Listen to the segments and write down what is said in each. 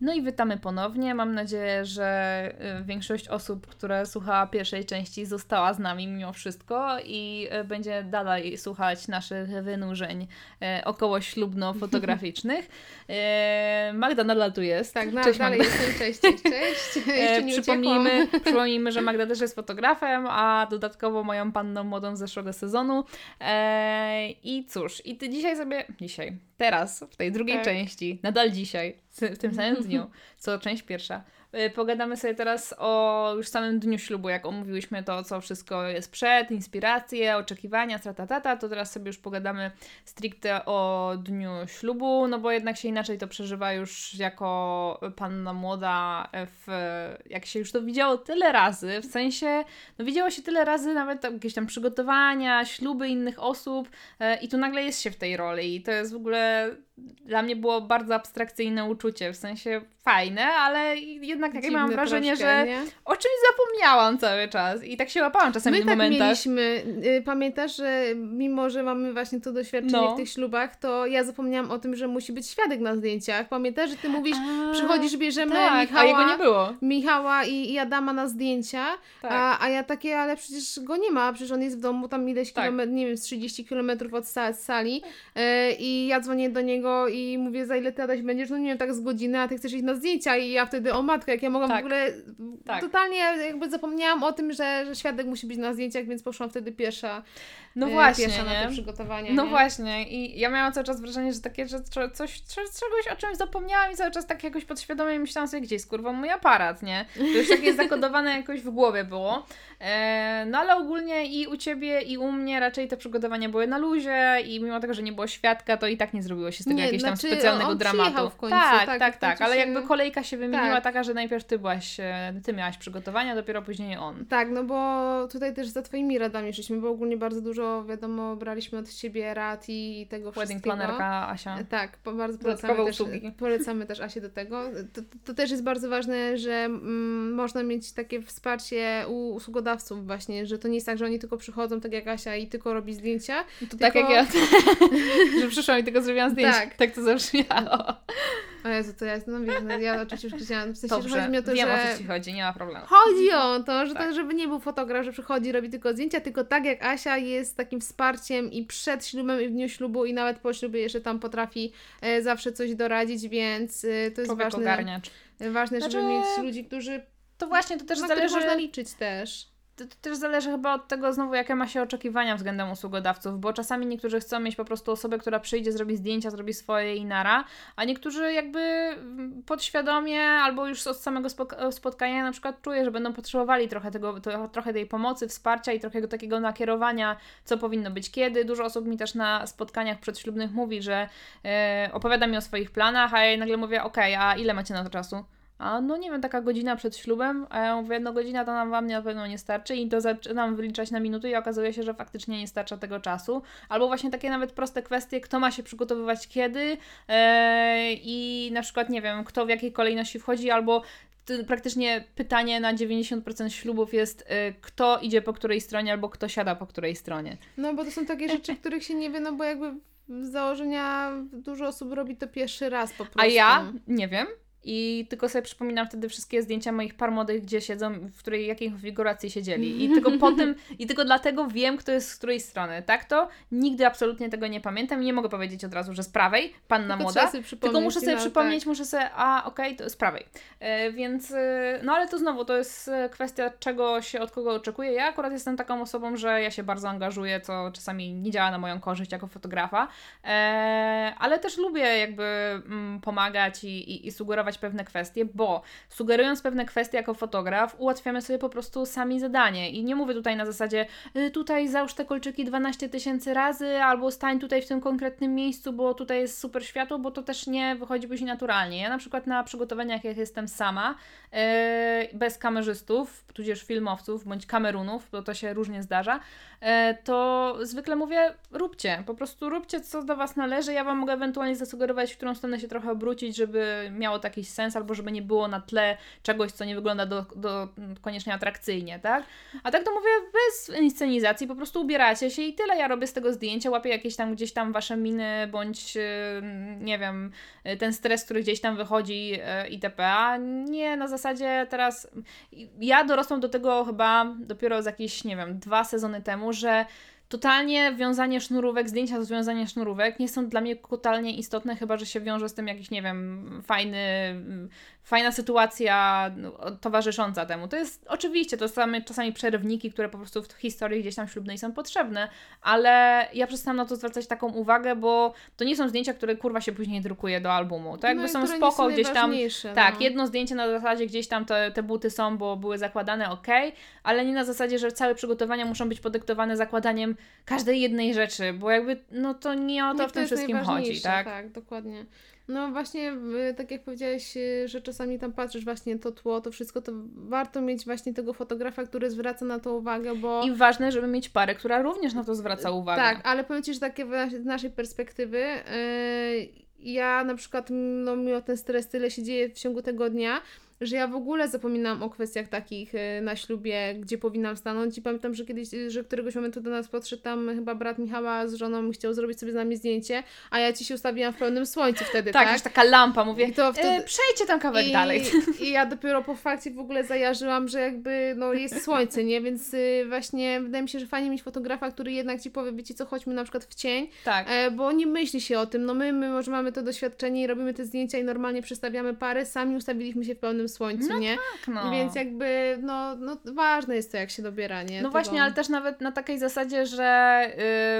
No i witamy ponownie. Mam nadzieję, że y, większość osób, która słuchała pierwszej części, została z nami mimo wszystko i y, będzie dalej słuchać naszych wynurzeń y, około ślubno-fotograficznych. Magda nadal tu jest. Tak, cześć, dalej Magda. jestem. Cześć, cześć, cześć. Jeszcze nie przypomnijmy, przypomnijmy, że Magda też jest fotografem, a dodatkowo moją panną młodą z zeszłego sezonu. I cóż, i ty dzisiaj sobie, dzisiaj, teraz, w tej drugiej tak. części, nadal dzisiaj, w tym samym dniu, co część pierwsza, Y, pogadamy sobie teraz o już samym dniu ślubu, jak omówiłyśmy to, co wszystko jest przed, inspiracje, oczekiwania, tratatata, to teraz sobie już pogadamy stricte o dniu ślubu, no bo jednak się inaczej to przeżywa już jako panna młoda, w, jak się już to widziało tyle razy, w sensie, no widziało się tyle razy nawet jakieś tam przygotowania, śluby innych osób y, i tu nagle jest się w tej roli i to jest w ogóle dla mnie było bardzo abstrakcyjne uczucie, w sensie fajne, ale jednak takie mam wrażenie, troszkę, że nie? o czymś zapomniałam cały czas i tak się łapałam czasami My w tak momentach. mieliśmy, y, pamiętasz, że mimo, że mamy właśnie to doświadczenie no. w tych ślubach, to ja zapomniałam o tym, że musi być świadek na zdjęciach. Pamiętasz, że ty mówisz, a, przychodzisz, bierzemy tak, Michała, a jego nie było. Michała i, i Adama na zdjęcia, tak. a, a ja takie, ale przecież go nie ma, przecież on jest w domu tam ileś tak. kilometrów, nie wiem, z 30 kilometrów od sali y, i ja dzwonię do niego niego i mówię, za ile ty Adaś będziesz? No nie wiem, tak z godziny, a ty chcesz iść na zdjęcia i ja wtedy, o matko, jak ja mogłam tak. w ogóle, tak. totalnie jakby zapomniałam o tym, że, że świadek musi być na zdjęciach, więc poszłam wtedy pierwsza. No e, właśnie, pierwsza na te przygotowania. No nie? właśnie i ja miałam cały czas wrażenie, że takie, że coś, czegoś o czymś zapomniałam i cały czas tak jakoś podświadomie myślałam sobie, gdzie jest kurwa mój aparat, nie? To już takie zakodowane jakoś w głowie było. E, no ale ogólnie i u Ciebie i u mnie raczej te przygotowania były na luzie i mimo tego, że nie było świadka, to i tak nie zrobiło się z tego jakiegoś tam znaczy, specjalnego on dramatu. W końcu, tak, tak, tak, tak, ale jakby kolejka się wymieniła tak. taka, że najpierw Ty byłaś, e, Ty miałaś przygotowania, dopiero później on. Tak, no bo tutaj też za Twoimi radami szliśmy, bo ogólnie bardzo dużo, wiadomo, braliśmy od Ciebie rad i tego Wedding wszystkiego. Wedding planerka Asia. Tak, bardzo polecamy też, polecamy też Asię do tego. To, to, też jest bardzo ważne, że mm, można mieć takie wsparcie u usługodawców właśnie, że to nie jest tak, że oni tylko przychodzą, tak jak Asia i tylko robi zdjęcia. To tylko... tak jak ja, że przyszłam i tylko zrobiłam zdjęcia. Tak. Tak to zabrzmiało. O Jezu, to ja, no wiem, no, ja oczywiście już chciałam, w sensie, Dobrze, chodzi mi o to, wiem, że... o co Ci chodzi, nie ma problemu. Chodzi o to, że tak. to, żeby nie był fotograf, że przychodzi, robi tylko zdjęcia, tylko tak jak Asia jest takim wsparciem i przed ślubem, i w dniu ślubu, i nawet po ślubie jeszcze tam potrafi e, zawsze coś doradzić, więc e, to jest Człowiek ważne. Ogarniacz. Ważne, żeby znaczy... mieć ludzi, którzy... To właśnie, to też zależy... można liczyć też to, to, też zależy chyba od tego znowu, jakie ma się oczekiwania względem usługodawców, bo czasami niektórzy chcą mieć po prostu osobę, która przyjdzie, zrobi zdjęcia, zrobi swoje i nara, a niektórzy jakby podświadomie albo już od samego spotkania na przykład czuje, że będą potrzebowali trochę, tego, to, trochę tej pomocy, wsparcia i trochę takiego nakierowania, co powinno być kiedy. Dużo osób mi też na spotkaniach przedślubnych mówi, że e, opowiada mi o swoich planach, a ja nagle mówię, ok, a ile macie na to czasu? A no nie wiem, taka godzina przed ślubem, a ja mówię, no godzina to nam wam na pewno nie starczy i to zaczynam wyliczać na minuty i okazuje się, że faktycznie nie starcza tego czasu. Albo właśnie takie nawet proste kwestie, kto ma się przygotowywać kiedy yy, i na przykład, nie wiem, kto w jakiej kolejności wchodzi, albo praktycznie pytanie na 90% ślubów jest, yy, kto idzie po której stronie, albo kto siada po której stronie. No bo to są takie rzeczy, których się nie wie, no bo jakby z założenia dużo osób robi to pierwszy raz po prostu. A ja nie wiem. I tylko sobie przypominam wtedy wszystkie zdjęcia moich par młodych, gdzie siedzą, w której jakiej konfiguracji siedzieli. I tylko po tym, i tylko dlatego wiem, kto jest z której strony. Tak to nigdy absolutnie tego nie pamiętam i nie mogę powiedzieć od razu, że z prawej, panna tylko młoda. Tylko muszę sobie no, przypomnieć, tak. muszę sobie, a okej, okay, to z prawej. E, więc, e, no ale to znowu, to jest e, kwestia, czego się od kogo oczekuje. Ja akurat jestem taką osobą, że ja się bardzo angażuję, co czasami nie działa na moją korzyść jako fotografa, e, ale też lubię jakby mm, pomagać i, i, i sugerować pewne kwestie, bo sugerując pewne kwestie jako fotograf, ułatwiamy sobie po prostu sami zadanie. I nie mówię tutaj na zasadzie, y, tutaj załóż te kolczyki 12 tysięcy razy, albo stań tutaj w tym konkretnym miejscu, bo tutaj jest super światło, bo to też nie wychodzi później naturalnie. Ja na przykład na przygotowaniach, jak jestem sama, yy, bez kamerzystów, tudzież filmowców, bądź kamerunów, bo to się różnie zdarza, yy, to zwykle mówię, róbcie, po prostu róbcie, co do Was należy. Ja Wam mogę ewentualnie zasugerować, w którą stronę się trochę obrócić, żeby miało taki jakiś sens, albo żeby nie było na tle czegoś, co nie wygląda do, do koniecznie atrakcyjnie, tak? A tak to mówię bez inscenizacji, po prostu ubieracie się i tyle. Ja robię z tego zdjęcia, łapię jakieś tam gdzieś tam wasze miny, bądź nie wiem, ten stres, który gdzieś tam wychodzi itp. A nie na zasadzie teraz. Ja dorosłam do tego chyba dopiero z jakieś, nie wiem, dwa sezony temu, że totalnie wiązanie sznurówek, zdjęcia z wiązania sznurówek nie są dla mnie totalnie istotne, chyba że się wiąże z tym jakiś, nie wiem, fajny, fajna sytuacja no, towarzysząca temu. To jest oczywiście, to same czasami przerywniki, które po prostu w historii gdzieś tam ślubnej są potrzebne, ale ja przestałam na to zwracać taką uwagę, bo to nie są zdjęcia, które kurwa się później drukuje do albumu. To jakby no są spoko są gdzieś tam. Tak, no. jedno zdjęcie na zasadzie gdzieś tam te, te buty są, bo były zakładane ok, ale nie na zasadzie, że całe przygotowania muszą być podyktowane zakładaniem każdej jednej rzeczy, bo jakby no to nie o to nie w tym wszystkim chodzi, tak? Tak, dokładnie. No właśnie, tak jak powiedziałeś, y, że czasami tam patrzysz właśnie to tło, to wszystko, to warto mieć właśnie tego fotografa, który zwraca na to uwagę, bo... I ważne, żeby mieć parę, która również na to zwraca uwagę. Tak, ale powiem Ci, że takie z naszej perspektywy, yy, ja na przykład, no mimo ten stres, tyle się dzieje w ciągu tego dnia, że ja w ogóle zapominam o kwestiach takich y, na ślubie, gdzie powinnam stanąć i pamiętam, że kiedyś, że któregoś momentu do nas podszedł tam chyba brat Michała z żoną chciał zrobić sobie z nami zdjęcie, a ja Ci się ustawiłam w pełnym słońcu wtedy, tak? Tak, taka lampa, mówię, I to wtedy... E, przejdźcie tam kawałek I, dalej. I ja dopiero po fakcie w ogóle zajarzyłam, że jakby no jest słońce, nie? Więc y, właśnie wydaje mi się, że fajnie mieć fotografa, który jednak Ci powie, wiecie co, chodźmy na przykład w cień, tak. E, bo nie myśli się o tym, no my, my może mamy to doświadczenie i robimy te zdjęcia i normalnie przestawiamy pary, sami ustawiliśmy się w pełnym słońcu, no nie? Tak, no. Więc jakby, no, no ważne jest to, jak się dobiera, nie? No Tego... właśnie, ale też nawet na takiej zasadzie, że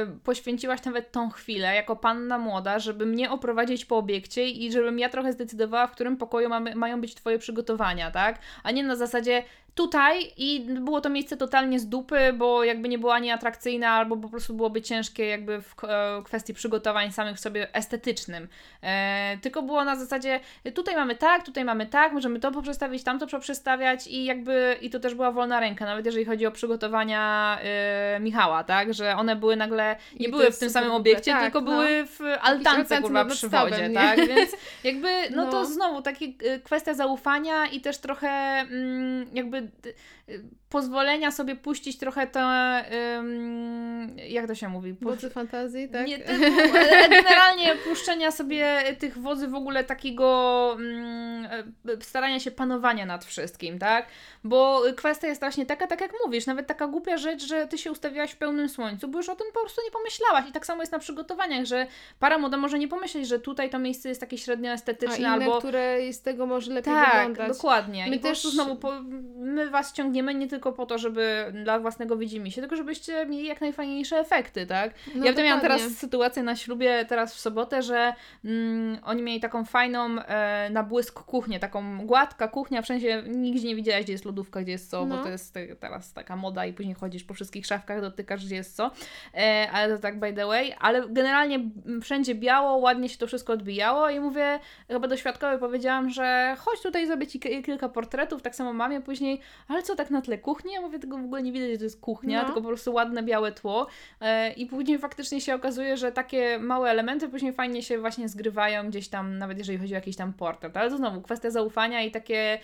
yy, poświęciłaś nawet tą chwilę jako panna młoda, żeby mnie oprowadzić po obiekcie i żebym ja trochę zdecydowała, w którym pokoju mamy, mają być Twoje przygotowania, tak? A nie na zasadzie, tutaj i było to miejsce totalnie z dupy, bo jakby nie było ani atrakcyjne, albo po prostu byłoby ciężkie jakby w e, kwestii przygotowań samych sobie estetycznym. E, tylko było na zasadzie, tutaj mamy tak, tutaj mamy tak, możemy to poprzestawić, tamto poprzestawiać i jakby, i to też była wolna ręka, nawet jeżeli chodzi o przygotowania e, Michała, tak, że one były nagle, nie I były w tym samym obiekcie, tak, tylko no. były w altance, kurwa, przy wodzie, nie? tak, więc jakby, no, no, to znowu taki e, kwestia zaufania i też trochę mm, jakby pozwolenia sobie puścić trochę to, jak to się mówi? Wodzy fantazji, tak? Nie, generalnie puszczenia sobie tych wodzy w ogóle takiego e, starania się panowania nad wszystkim, tak? Bo kwestia jest właśnie taka, tak jak mówisz, nawet taka głupia rzecz, że ty się ustawiłaś w pełnym słońcu, bo już o tym po prostu nie pomyślałaś. I tak samo jest na przygotowaniach, że para moda może nie pomyśleć, że tutaj to miejsce jest takie średnio estetyczne, A inne, albo... które z tego może lepiej tak, wyglądać. Tak, dokładnie. My I też... znowu po... my Was ciągniemy nie tylko po to, żeby dla własnego widzimisię, tylko żebyście mieli jak najfajniejsze efekty, tak? No ja wiem, miałam teraz sytuację na ślubie teraz w sobotę, że mm, oni mieli taką fajną e, na błysk kuchnię, taką gładka kuchnia, wszędzie nigdzie nie widziałaś, gdzie jest lodówka, gdzie jest co, no. bo to jest teraz taka moda i później chodzisz po wszystkich szafkach, dotykasz, gdzie jest co, e, ale to tak by the way, ale generalnie wszędzie biało, ładnie się to wszystko odbijało i mówię, chyba do świadkowej powiedziałam, że chodź tutaj zrobię Ci kilka portretów, tak samo mamie, później, ale co tak na tle kuchni? Ja mówię, tego w ogóle nie widać, że to jest kuchnia, no. tylko po prostu ładne białe tło e, i później faktycznie się okazuje, że takie małe elementy później fajnie się właśnie zgrywają gdzieś tam, nawet jeżeli chodzi o jakiś tam portret, ale to znowu kwestia zaufania i takie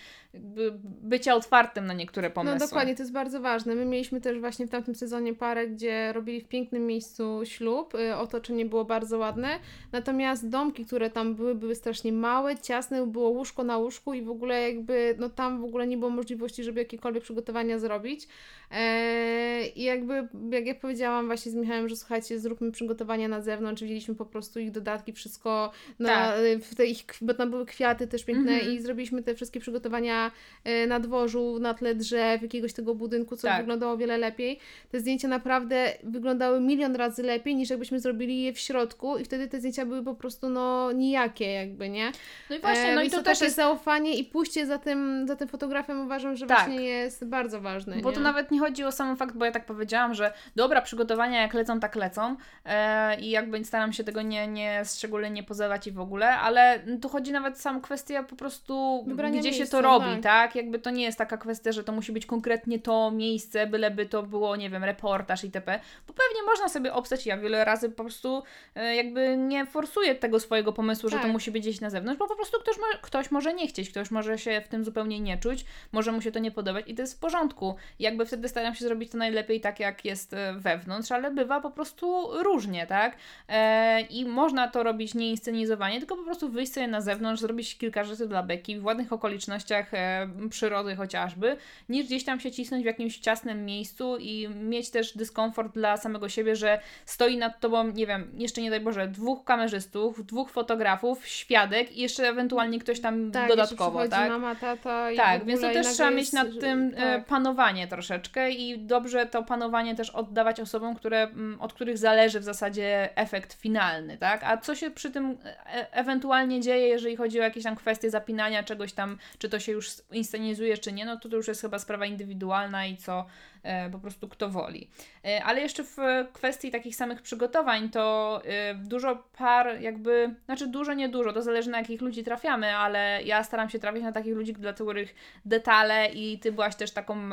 bycia otwartym na niektóre pomysły. No dokładnie, to jest bardzo ważne. My mieliśmy też właśnie w tamtym sezonie parę, gdzie robili w pięknym miejscu ślub, y, otoczenie było bardzo ładne, natomiast domki, które tam były, były strasznie małe, ciasne, było łóżko na łóżku i w ogóle jakby, no tam w ogóle nie było możliwości, żeby jakiekolwiek przygotowania zrobić. Eee, I jakby, jak ja powiedziałam właśnie z Michałem, że słuchajcie, zróbmy przygotowania na zewnątrz, wzięliśmy po prostu ich dodatki, wszystko na, tak. w te ich, bo tam były kwiaty też piękne -hmm. i zrobiliśmy te wszystkie przygotowania E, na, dworzu, na tle drzew, jakiegoś tego budynku, co tak. wyglądało o wiele lepiej. Te zdjęcia naprawdę wyglądały milion razy lepiej, niż jakbyśmy zrobili je w środku i wtedy te zdjęcia były po prostu no nijakie jakby, nie? No i właśnie, no e, i to, to też jest zaufanie i pójście za tym, za tym fotografem uważam, że tak, właśnie tak. jest bardzo ważne. Bo nie? to nawet nie chodzi o sam fakt, bo ja tak powiedziałam, że dobra, przygotowania jak lecą, tak lecą e, i jakby staram się tego nie, nie szczególnie nie pozywać i w ogóle, ale tu chodzi nawet sam kwestia po prostu, Wybrania gdzie miejsca, się to robi, tak. tak? Jakby to nie jest taka kwestia, że to musi być konkretnie to miejsce, byleby to było, nie wiem, reportaż itp., bo pewnie można sobie obstać, ja wiele razy po prostu e, jakby nie forsuję tego swojego pomysłu, tak. że to tak. musi być gdzieś na zewnątrz, bo po prostu ktoś, ktoś może nie chcieć, ktoś może się w tym zupełnie nie czuć, może mu się to nie podobać i to jest w porządku. Jakby wtedy staram się zrobić to najlepiej tak, jak jest e, wewnątrz, ale bywa po prostu różnie, tak? E, I można to robić nie inscenizowanie, tylko po prostu wyjść sobie na zewnątrz, zrobić kilka rzeczy dla beki w ładnych okolicznościach e, przyrody chociażby, niż gdzieś tam się cisnąć w jakimś ciasnym miejscu i mieć też dyskomfort dla samego siebie, że stoi nad tobą, nie wiem, jeszcze nie daj Boże, dwóch kamerzystów, dwóch fotografów, świadek i jeszcze ewentualnie ktoś tam tak, dodatkowo, tak? mama, tata i Tak, więc to też trzeba mieć nad tym e, tak. panowanie troszeczkę i dobrze to panowanie też oddawać osobom, które, mm, od których zależy w zasadzie efekt finalny, tak? A co się przy tym e ewentualnie dzieje, jeżeli chodzi o jakieś tam kwestie zapinania czegoś tam, czy to się już inscenizuje, czy nie, no to to już jest chyba sprawa indywidualna i co E, po prostu kto woli. E, ale jeszcze w kwestii takich samych przygotowań, to dużo par jakby, znaczy dużo, nie dużo, to zależy na jakich ludzi trafiamy, ale ja staram się trafić na takich ludzi, dla których detale i Ty byłaś też taką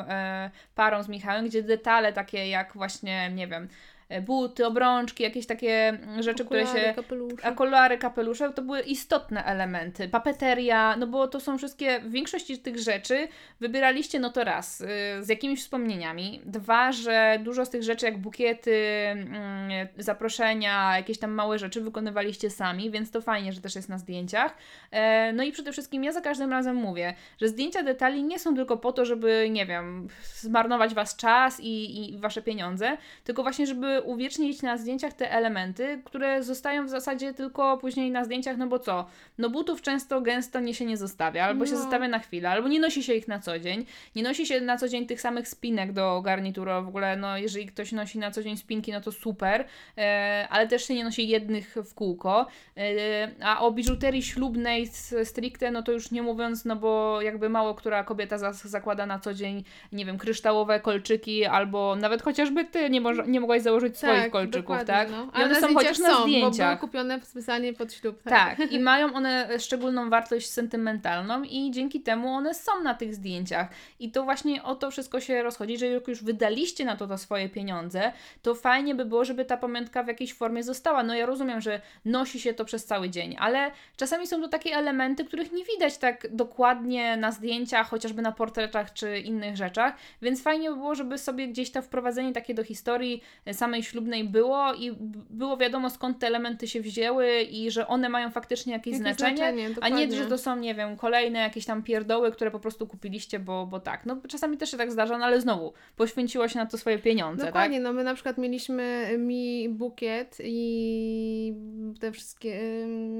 parą z Michałem, gdzie detale takie jak właśnie, nie wiem, E, buty, obrączki, jakieś takie rzeczy, okulary, które się. Kapelusze. Okulary, kapelusze, to były istotne elementy. Papeteria, no bo to są wszystkie, w większości tych rzeczy wybieraliście no to raz, y, z jakimiś wspomnieniami. Dwa, że dużo z tych rzeczy, jak bukiety, mm, zaproszenia, jakieś tam małe rzeczy wykonywaliście sami, więc to fajnie, że też jest na zdjęciach. E, no i przede wszystkim ja za każdym razem mówię, że zdjęcia detali nie są tylko po to, żeby, nie wiem, zmarnować Was czas i, i Wasze pieniądze, tylko właśnie, żeby uwiecznić na zdjęciach te elementy, które zostają w zasadzie tylko później na zdjęciach, no bo co? No butów często gęsto nie się nie zostawia, albo no. się zostawia na chwilę, albo nie nosi się ich na co dzień. Nie nosi się na co dzień tych samych spinek do garnituru, w ogóle no jeżeli ktoś nosi na co dzień spinki, no to super, e, ale też się nie nosi jednych w kółko. E, a o biżuterii ślubnej stricte, no to już nie mówiąc, no bo jakby mało która kobieta za, zakłada na co dzień, nie wiem, kryształowe kolczyki, albo nawet chociażby ty nie, nie mogłaś założyć użyć tak, swoich kolczyków, tak? No. I one są chociaż na zdjęciach. Bo były kupione specjalnie pod ślub. Tak. tak, i mają one szczególną wartość sentymentalną i dzięki temu one są na tych zdjęciach. I to właśnie o to wszystko się rozchodzi, że jak już wydaliście na to, to swoje pieniądze, to fajnie by było, żeby ta pamiątka w jakiejś formie została. No ja rozumiem, że nosi się to przez cały dzień, ale czasami są to takie elementy, których nie widać tak dokładnie na zdjęciach, chociażby na portretach czy innych rzeczach, więc fajnie by było, żeby sobie gdzieś to wprowadzenie takie do historii samej ślubnej było i było wiadomo skąd te elementy się wzięły i że one mają faktycznie jakieś, jakieś znaczenie, znaczenie a nie, że to są, nie wiem, kolejne jakieś tam pierdoły, które po prostu kupiliście, bo, bo tak. No czasami też się tak zdarza, no ale znowu, poświęciło się na to swoje pieniądze, tak? Dokładnie, tak? no my na przykład mieliśmy mi bukiet i te wszystkie,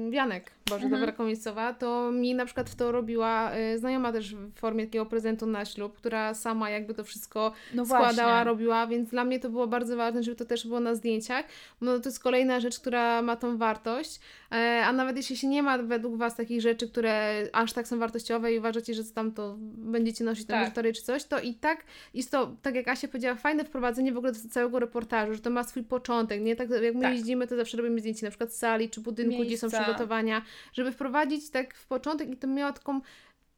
wianek, Boże, mhm. dobra komisowa, to mi na przykład w to robiła y, znajoma też w formie takiego prezentu na ślub, która sama jakby to wszystko no składała, robiła, więc dla mnie to było bardzo ważne, żeby to też było na zdjęciach, no to jest kolejna rzecz, która ma tą wartość, e, a nawet jeśli się nie ma według Was takich rzeczy, które aż tak są wartościowe i uważacie, że tam to będziecie nosić na tak. czy coś, to i tak jest to, tak jak Asia powiedziała, fajne wprowadzenie w ogóle do całego reportażu, że to ma swój początek, nie? Tak jak my tak. jeździmy, to zawsze robimy zdjęcie na przykład sali czy budynku, Miejsca. gdzie są przygotowania, żeby wprowadzić tak w początek i to miało taką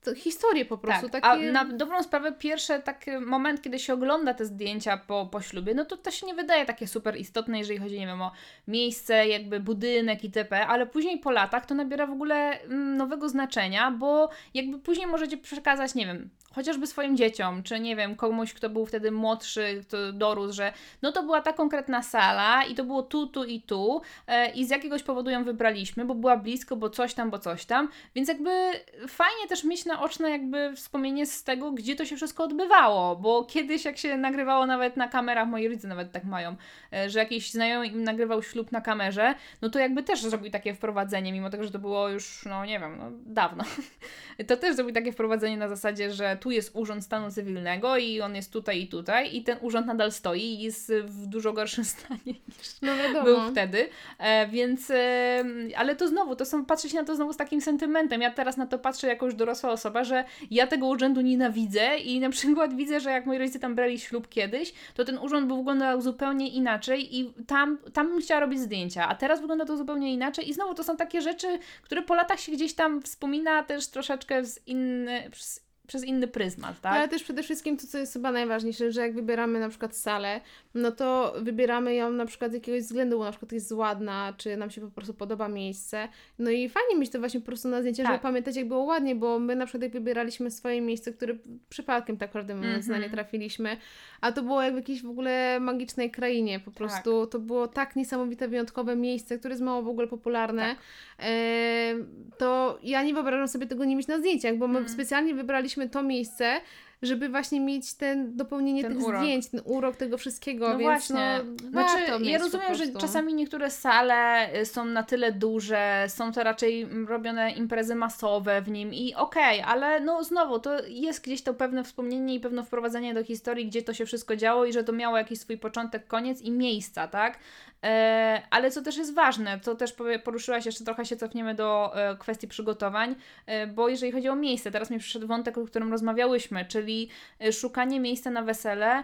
to historię po prostu. Tak, takie... A na dobrą sprawę pierwszy taki moment, kiedy się ogląda te zdjęcia po, po ślubie, no to to się nie wydaje takie super istotne, jeżeli chodzi, nie wiem, o miejsce, jakby budynek itp., ale później po latach to nabiera w ogóle mm, nowego znaczenia, bo jakby później możecie przekazać, nie wiem, chociażby swoim dzieciom, czy nie wiem, komuś, kto był wtedy młodszy, kto dorósł, że no to była ta konkretna sala i to było tu, tu i tu e, i z jakiegoś powodu ją wybraliśmy, bo była blisko, bo coś tam, bo coś tam, więc jakby fajnie też mieć naoczne jakby wspomnienie z tego, gdzie to się wszystko odbywało, bo kiedyś jak się nagrywało nawet na kamerach, moi rodzice nawet tak mają, e, że jakiś znajomy im nagrywał ślub na kamerze, no to jakby też zrobił takie wprowadzenie, mimo tego, że to było już, no nie wiem, no dawno. to też zrobił takie wprowadzenie na zasadzie, że tu jest urząd stanu cywilnego i on jest tutaj i tutaj i ten urząd nadal stoi i jest w dużo gorszym stanie niż no był wtedy. E, więc, ale to znowu, to są, patrzeć na to znowu z takim sentymentem. Ja teraz na to patrzę jako już dorosła osoba, osoba, że ja tego urzędu nienawidzę i na przykład widzę, że jak moi rodzice tam brali ślub kiedyś, to ten urząd był wyglądał zupełnie inaczej i tam, tam bym chciała robić zdjęcia, a teraz wygląda to zupełnie inaczej i znowu to są takie rzeczy, które po latach się gdzieś tam wspomina też troszeczkę z inny, przez inny pryzmat, tak? Ale też przede wszystkim to, co jest chyba najważniejsze, że jak wybieramy na przykład salę, no to wybieramy ją na przykład z jakiegoś względu, bo na przykład jest ładna, czy nam się po prostu podoba miejsce. No i fajnie mieć to właśnie po prostu na zdjęciach, tak. żeby pamiętać, jak było ładnie, bo my na przykład jak wybieraliśmy swoje miejsce, które przypadkiem tak naprawdę mówiąc mm -hmm. na nie trafiliśmy, a to było jak w jakiejś w ogóle magicznej krainie, po tak. prostu tak. to było tak niesamowite, wyjątkowe miejsce, które jest mało w ogóle popularne, tak. e, to ja nie wyobrażam sobie tego nie mieć na zdjęciach, bo my mm. specjalnie wybraliśmy to miejsce, żeby właśnie mieć ten dopełnienie ten tych urok. zdjęć, ten urok tego wszystkiego, no więc właśnie. no znaczy, ja rozumiem, że czasami niektóre sale y, są na tyle duże, są to raczej robione imprezy masowe w nim i okej, okay, ale no znowu, to jest gdzieś to pewne wspomnienie i pewne wprowadzenie do historii, gdzie to się wszystko działo i że to miało jakiś swój początek, koniec i miejsca, tak? E, ale co też jest ważne, co też poruszyłaś, jeszcze trochę się cofniemy do e, kwestii przygotowań, e, bo jeżeli chodzi o miejsce, teraz mi przyszedł wątek, o którym rozmawiałyśmy, czyli szukanie miejsca na wesele,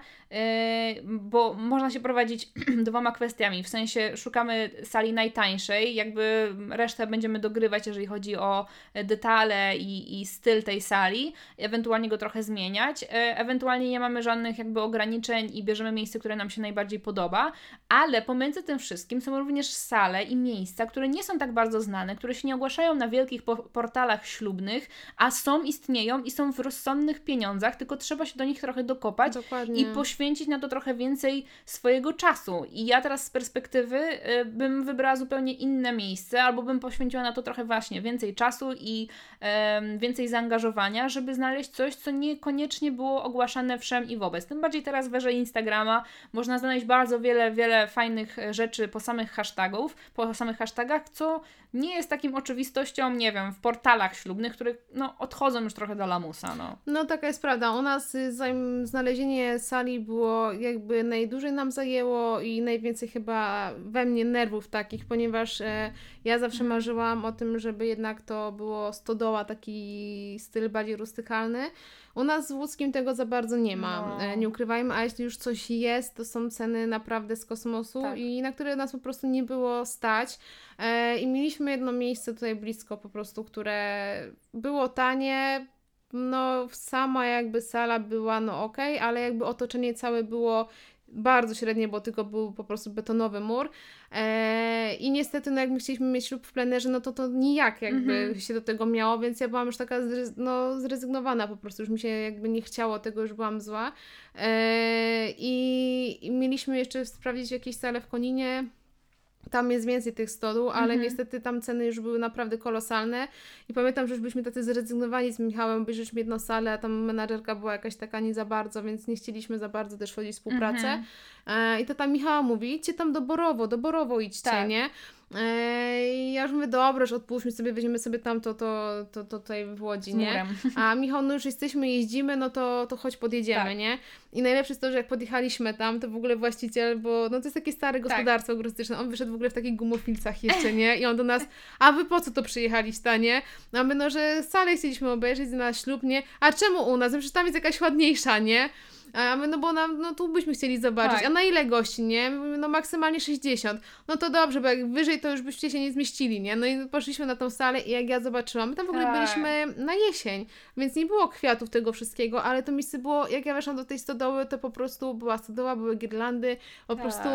bo można się prowadzić dwoma kwestiami, w sensie szukamy sali najtańszej, jakby resztę będziemy dogrywać, jeżeli chodzi o detale i, i styl tej sali, ewentualnie go trochę zmieniać, ewentualnie nie mamy żadnych jakby ograniczeń i bierzemy miejsce, które nam się najbardziej podoba, ale pomiędzy tym wszystkim są również sale i miejsca, które nie są tak bardzo znane, które się nie ogłaszają na wielkich po portalach ślubnych, a są, istnieją i są w rozsądnych pieniądzach, tylko trzeba się do nich trochę dokopać Dokładnie. i poświęcić na to trochę więcej swojego czasu. I ja teraz z perspektywy y, bym wybrała zupełnie inne miejsce, albo bym poświęciła na to trochę właśnie więcej czasu i y, więcej zaangażowania, żeby znaleźć coś, co niekoniecznie było ogłaszane wszem i wobec. Tym bardziej teraz w erze Instagrama można znaleźć bardzo wiele, wiele fajnych rzeczy po samych hashtagów, po samych hashtagach, co nie jest takim oczywistością, nie wiem, w portalach ślubnych, które no, odchodzą już trochę do lamusa. No, no taka jest prawda. U nas y, znalezienie sali było jakby najdłużej nam zajęło i najwięcej chyba we mnie nerwów takich, ponieważ e, ja zawsze mhm. marzyłam o tym, żeby jednak to było stodoła, taki styl bardziej rustykalny. U nas w łódzkim tego za bardzo nie ma, no. E, nie ukrywajmy, a jeśli już coś jest, to są ceny naprawdę z kosmosu tak. i na które nas po prostu nie było stać. E, I mieliśmy jedno miejsce tutaj blisko po prostu, które było tanie, no sama jakby sala była no ok, ale jakby otoczenie całe było bardzo średnie, bo tylko był po prostu betonowy mur. E, I niestety, no jakby chcieliśmy mieć ślub w plenerze, no to to nijak jakby mm -hmm. się do tego miało, więc ja byłam już taka no, zrezygnowana po prostu, już mi się jakby nie chciało tego, już byłam zła. E, i, I mieliśmy jeszcze sprawdzić jakieś sale w Koninie, tam jest więcej tych stodół, ale mm -hmm. niestety tam ceny już były naprawdę kolosalne i pamiętam, że już byliśmy tacy zrezygnowani z Michałem, obejrzeliśmy jedną salę, a tam menadżerka była jakaś taka nie za bardzo, więc nie chcieliśmy za bardzo też wchodzić w współpracę. Mm -hmm. e, I to ta Michała mówi, idźcie tam do Borowo, do Borowo idźcie, tak. nie? I ja już mówię, dobra, że odpuśćmy sobie, weźmiemy sobie tam to, to, to, tutaj w Łodzi, nie? A Michał, no już jesteśmy, jeździmy, no to, to chodź podjedziemy, tak. nie? I najlepsze jest to, że jak podjechaliśmy tam, to w ogóle właściciel, bo no to jest takie stare tak. gospodarstwo tak. on wyszedł w ogóle w takich gumofilcach jeszcze, nie? I on do nas, a wy po co to przyjechaliście, nie? A my, no, że salę chcieliśmy obejrzeć na ślub, nie? A czemu u nas? No, przecież tam jest jakaś ładniejsza, nie? A my, no bo nam, no tu byśmy chcieli zobaczyć. Tak. A na ile gości, nie? No maksymalnie 60. No to dobrze, bo jak wyżej, to już byście się nie zmieścili, nie? No i poszliśmy na tą salę i jak ja zobaczyłam, my tam w ogóle tak. byliśmy na jesień, więc nie było kwiatów tego wszystkiego, ale to miejsce było, jak ja weszłam do tej stodoły, to po prostu była stodoła, były girlandy, po tak. prostu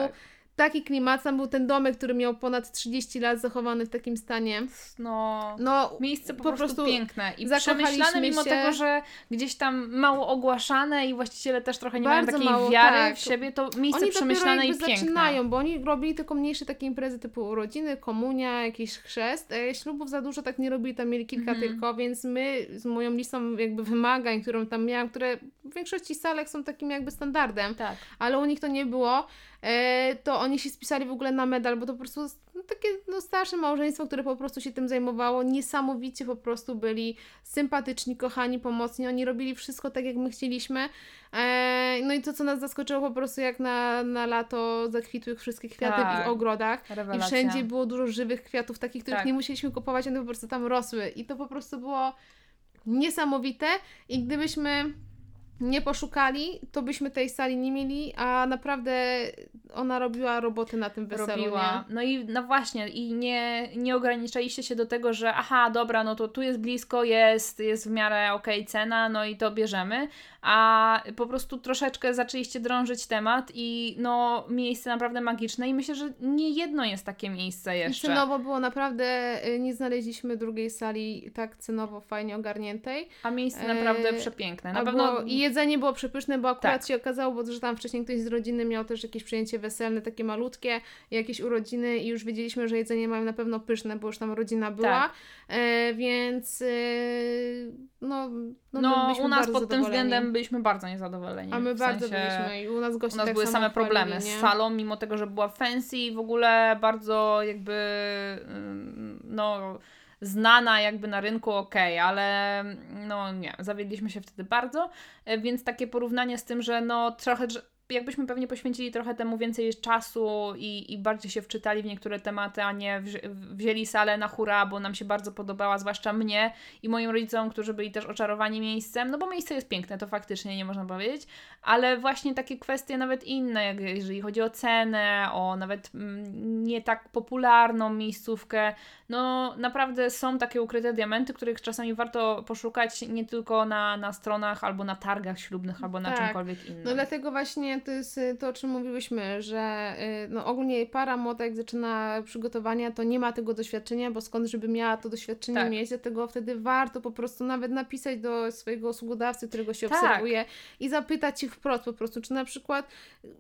taki klimat. Tam był ten domek, który miał ponad 30 lat zachowany w takim stanie. No, no miejsce po, po prostu, prostu piękne i przemyślane mimo się... tego, że gdzieś tam mało ogłaszane i właściciele też trochę nie Bardzo mają takiej mało, wiary tak. w siebie, to miejsce oni przemyślane i piękne. zaczynają, bo oni robili tylko mniejsze takie imprezy typu urodziny, komunia, jakiś chrzest. E, ślubów za dużo tak nie robili, tam mieli kilka mhm. tylko, więc my z moją listą jakby wymagań, którą tam miałam, które w większości salek są takim jakby standardem, tak. ale u nich to nie było. E, to oni się spisali w ogóle na medal, bo to po prostu no, takie no, starsze małżeństwo, które po prostu się tym zajmowało, niesamowicie po prostu byli sympatyczni, kochani, pomocni, oni robili wszystko tak, jak my chcieliśmy. E, no i to, co nas zaskoczyło po prostu, jak na, na lato zakwitły wszystkie kwiaty tak. w ich tak. ogrodach Rewelacja. i wszędzie było dużo żywych kwiatów, takich, których tak. nie musieliśmy kupować, one po prostu tam rosły i to po prostu było niesamowite i gdybyśmy nie poszukali, to byśmy tej sali nie mieli, a naprawdę ona robiła roboty na tym weselu. Robiła. Nie? No i no właśnie, i nie, nie ograniczaliście się do tego, że aha, dobra, no to tu jest blisko, jest, jest w miarę okej okay cena, no i to bierzemy, a po prostu troszeczkę zaczęliście drążyć temat i no miejsce naprawdę magiczne i myślę, że nie jedno jest takie miejsce jeszcze. I cenowo było naprawdę, y, nie znaleźliśmy drugiej sali tak cenowo fajnie ogarniętej. A miejsce naprawdę e... przepiękne. Na pewno... Jedzenie było przepyszne, bo akurat tak. się okazało, bo, że tam wcześniej ktoś z rodziny miał też jakieś przyjęcie weselne, takie malutkie, jakieś urodziny i już wiedzieliśmy, że jedzenie mają na pewno pyszne, bo już tam rodzina była, tak. e, więc e, no, no, no u nas pod tym względem byliśmy bardzo niezadowoleni. A my bardzo sensie, byliśmy i u nas goście U nas tak były same problemy z salą, mimo tego, że była fancy i w ogóle bardzo jakby no znana jakby na rynku, ok, ale no nie, zawiedliśmy się wtedy bardzo, e, więc takie porównanie z tym, że no trochę jakbyśmy pewnie poświęcili trochę temu więcej czasu i, i bardziej się wczytali w niektóre tematy, a nie wzi wzięli salę na hura, bo nam się bardzo podobała, zwłaszcza mnie i moim rodzicom, którzy byli też oczarowani miejscem, no bo miejsce jest piękne, to faktycznie nie można powiedzieć, ale właśnie takie kwestie nawet inne, jak jeżeli chodzi o cenę, o nawet mm, nie tak popularną miejscówkę, no naprawdę są takie ukryte diamenty, których czasami warto poszukać nie tylko na, na stronach albo na targach ślubnych, albo na tak. czymkolwiek innym. No dlatego właśnie to jest y, to, o czym mówiłyśmy, że y, no ogólnie para młoda, jak zaczyna przygotowania, to nie ma tego doświadczenia, bo skąd, żeby miała to doświadczenie tak. mieć, dlatego wtedy warto po prostu nawet napisać do swojego usługodawcy, którego się tak. obserwuje i zapytać ich wprost po prostu, czy na przykład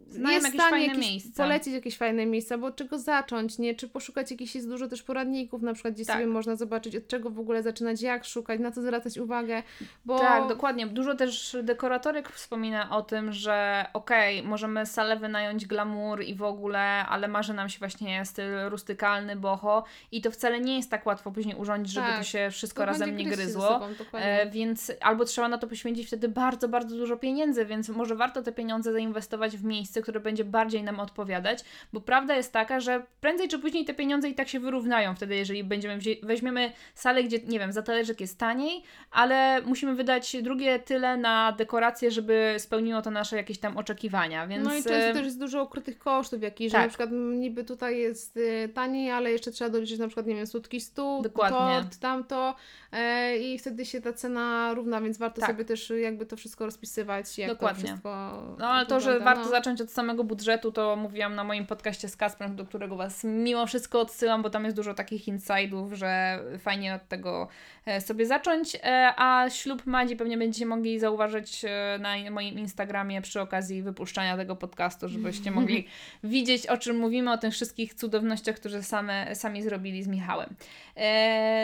Znają jest jakieś fajne jakieś, miejsca. polecić jakieś fajne miejsca, bo od czego zacząć, nie? Czy poszukać jakichś, jest dużo też poradników, na przykład gdzie tak. sobie można zobaczyć, od czego w ogóle zaczynać, jak szukać, na co zwracać uwagę, bo... Tak, dokładnie. Dużo też dekoratorek wspomina o tym, że okej, okay, możemy salę wynająć glamour i w ogóle, ale marzy nam się właśnie styl rustykalny, boho i to wcale nie jest tak łatwo później urządzić, żeby tak. to się wszystko to razem nie gryzło. Sobą, e, więc albo trzeba na to poświęcić wtedy bardzo, bardzo dużo pieniędzy, więc może warto te pieniądze zainwestować w miejsce, które będzie bardziej nam odpowiadać, bo prawda jest taka, że prędzej czy później te pieniądze i tak się wyrównają wtedy, jeżeli będziemy weźmiemy salę, gdzie, nie wiem, za talerzyk jest taniej, ale musimy wydać drugie tyle na dekoracje, żeby spełniło to nasze jakieś tam oczekiwania, więc... No i często też jest dużo ukrytych kosztów jakichś, tak. że na przykład niby tutaj jest y, taniej, ale jeszcze trzeba doliczyć na przykład, nie wiem, słodki stół, Dokładnie. tort, tamto e, i wtedy się ta cena równa, więc warto tak. sobie też jakby to wszystko rozpisywać, jak Dokładnie. to wszystko No ale to, że warto no. zacząć od samego budżetu, to mówiłam na moim podcaście z Kasprem, do którego Was mimo wszystko odsyłam, bo tam jest dużo takich insidów, że fajnie od tego e, sobie zacząć, e, a ślub Madzi pewnie będziecie mogli zauważyć e, na moim Instagramie przy okazji wypuszczania tego podcastu, żebyście mogli widzieć, o czym mówimy, o tych wszystkich cudownościach, które same, sami zrobili z Michałem.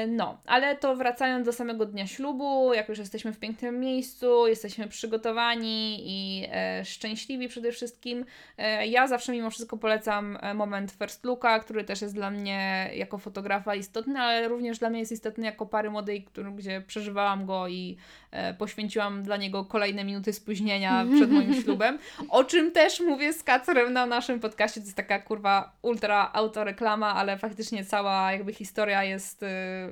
No, ale to wracając do samego dnia ślubu, jak już jesteśmy w pięknym miejscu, jesteśmy przygotowani i szczęśliwi przede wszystkim, ja zawsze mimo wszystko polecam moment first looka, który też jest dla mnie jako fotografa istotny, ale również dla mnie jest istotny jako pary młodej, który, gdzie przeżywałam go i e, poświęciłam dla niego kolejne minuty spóźnienia przed moim ślubem, o czym też mówię z Kacrem na naszym podcaście. To jest taka kurwa ultra autoreklama, ale faktycznie cała jakby historia jest e,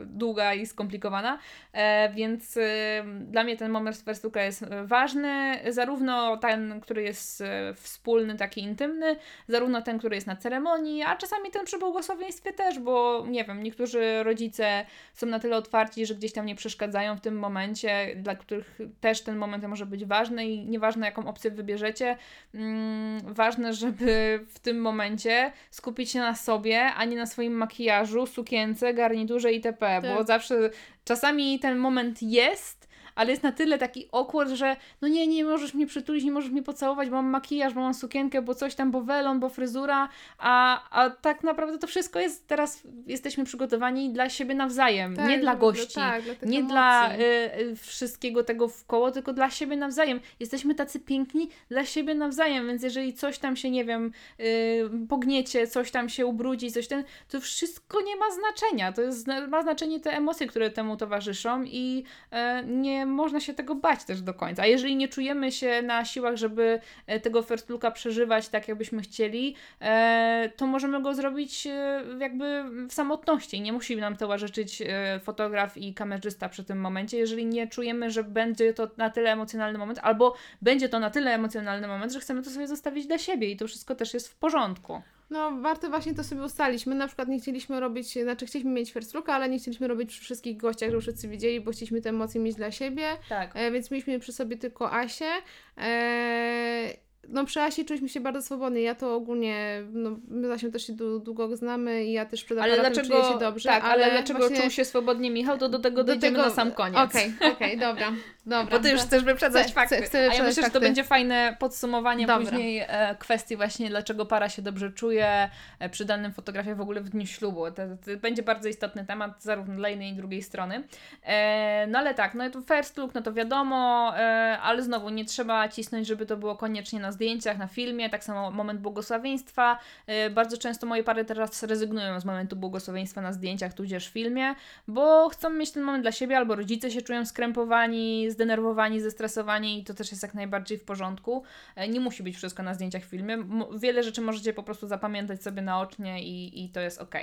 długa i skomplikowana, e, więc e, dla mnie ten moment Werstuka jest ważny, zarówno ten, który jest e, wspólny, taki intymny, zarówno ten, który jest na ceremonii, a czasami ten przy błogosławieństwie też, bo nie wiem, niektórzy rodzice są na tyle otwarci, że gdzieś tam nie przeszkadzają w tym momencie, dla których też ten moment może być ważny i nieważne jaką opcję wybierzecie, mm, ważne, żeby w tym momencie skupić się na sobie, a nie na swoim makijażu, sukience, garniturze itp., tak. bo zawsze czasami ten moment jest, ale jest na tyle taki awkward, że no nie, nie możesz mnie przytulić, nie możesz mnie pocałować, bo mam makijaż, bo mam sukienkę, bo coś tam, bo welon, bo fryzura, a, a tak naprawdę to wszystko jest, teraz jesteśmy przygotowani dla siebie nawzajem, tak, nie dla gości, tak, dla nie emocji. dla y, y, wszystkiego tego w koło, tylko dla siebie nawzajem. Jesteśmy tacy piękni dla siebie nawzajem, więc jeżeli coś tam się, nie wiem, y, pogniecie, coś tam się ubrudzi, coś ten, to wszystko nie ma znaczenia. To jest, ma znaczenie te emocje, które temu towarzyszą i y, nie można się tego bać też do końca. A jeżeli nie czujemy się na siłach, żeby e, tego first looka przeżywać tak, jakbyśmy chcieli, e, to możemy go zrobić e, jakby w samotności. Nie musi nam towarzyszyć fotograf i kamerzysta przy tym momencie, jeżeli nie czujemy, że będzie to na tyle emocjonalny moment, albo będzie to na tyle emocjonalny moment, że chcemy to sobie zostawić dla siebie i to wszystko też jest w porządku. No, warto właśnie to sobie ustalić. My na przykład nie chcieliśmy robić, znaczy chcieliśmy mieć first looka, ale nie chcieliśmy robić przy wszystkich gościach, żeby wszyscy widzieli, bo chcieliśmy te emocje mieć dla siebie. Tak. E, więc mieliśmy przy sobie tylko Asię. E, no przy Asi czuliśmy się bardzo swobodnie. Ja to ogólnie, no my Asią też się długo znamy i ja też przed ale dlaczego, czuję się dobrze. Tak, ale, ale dlaczego właśnie... czuł się swobodnie Michał, to do tego do dojdziemy tego... na sam koniec. Okej, okay, okej, okay, dobra, dobra. Bo ty już chcesz wyprzedzać chcę, fakty. Chcę, chcę A ja myślę, fakty. że to będzie fajne podsumowanie dobra. później e, kwestii właśnie, dlaczego para się dobrze czuje e, przy danym fotografie w ogóle w dniu ślubu. To, to będzie bardzo istotny temat zarówno dla jednej i drugiej strony. E, no ale tak, no to first look, no to wiadomo, e, ale znowu nie trzeba cisnąć, żeby to było koniecznie na zdjęciach, na filmie, tak samo moment błogosławieństwa. Y, bardzo często moje pary teraz rezygnują z momentu błogosławieństwa na zdjęciach, tudzież filmie, bo chcą mieć ten moment dla siebie, albo rodzice się czują skrępowani, zdenerwowani, zestresowani i to też jest jak najbardziej w porządku. Y, nie musi być wszystko na zdjęciach, filmie. Wiele rzeczy możecie po prostu zapamiętać sobie naocznie i, i to jest ok.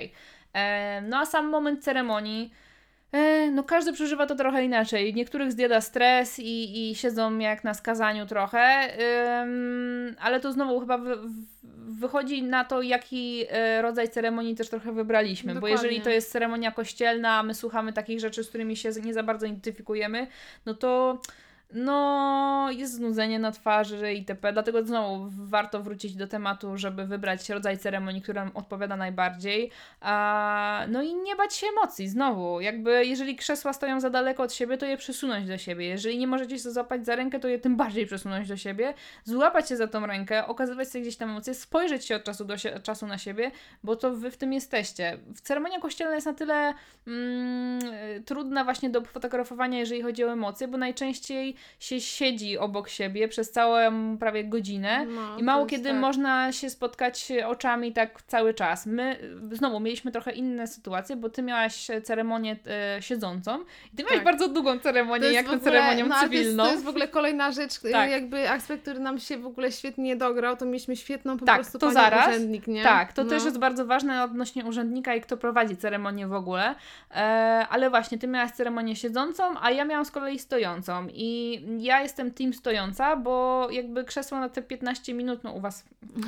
No a sam moment ceremonii. E, no każdy przeżywa to trochę inaczej. Niektórych zjada stres i, i siedzą jak na skazaniu trochę, ym, ale to znowu chyba wy, wychodzi na to, jaki e, rodzaj ceremonii też trochę wybraliśmy. Dokładnie. Bo jeżeli to jest ceremonia kościelna, a my słuchamy takich rzeczy, z którymi się nie za bardzo identyfikujemy, no to no jest znudzenie na twarzy itp. Dlatego znowu warto wrócić do tematu, żeby wybrać rodzaj ceremonii, która odpowiada najbardziej. A, no i nie bać się emocji. Znowu, jakby jeżeli krzesła stoją za daleko od siebie, to je przesunąć do siebie. Jeżeli nie możecie się złapać za rękę, to je tym bardziej przesunąć do siebie. Złapać się za tą rękę, okazywać sobie gdzieś tam emocje, spojrzeć się od czasu do się, czasu na siebie, bo to wy w tym jesteście. Ceremonia kościelna jest na tyle mm, trudna właśnie do fotografowania, jeżeli chodzi o emocje, bo najczęściej się siedzi obok siebie przez całą prawie godzinę no, i mało kiedy tak. można się spotkać oczami tak cały czas. My znowu mieliśmy trochę inne sytuacje, bo ty miałaś ceremonię e, siedzącą i ty miałaś tak. bardzo długą ceremonię, jak na ceremonią no, cywilną. To jest, to jest w ogóle kolejna rzecz, tak. jakby aspekt, który nam się w ogóle świetnie dograł, to mieliśmy świetną po tak, prostu to zaraz. urzędnik, nie? Tak, to no. też jest bardzo ważne odnośnie urzędnika i kto prowadzi ceremonię w ogóle, e, ale właśnie ty miałaś ceremonię siedzącą, a ja miałam z kolei stojącą i ja jestem team stojąca, bo jakby krzesło na te 15 minut, no u Was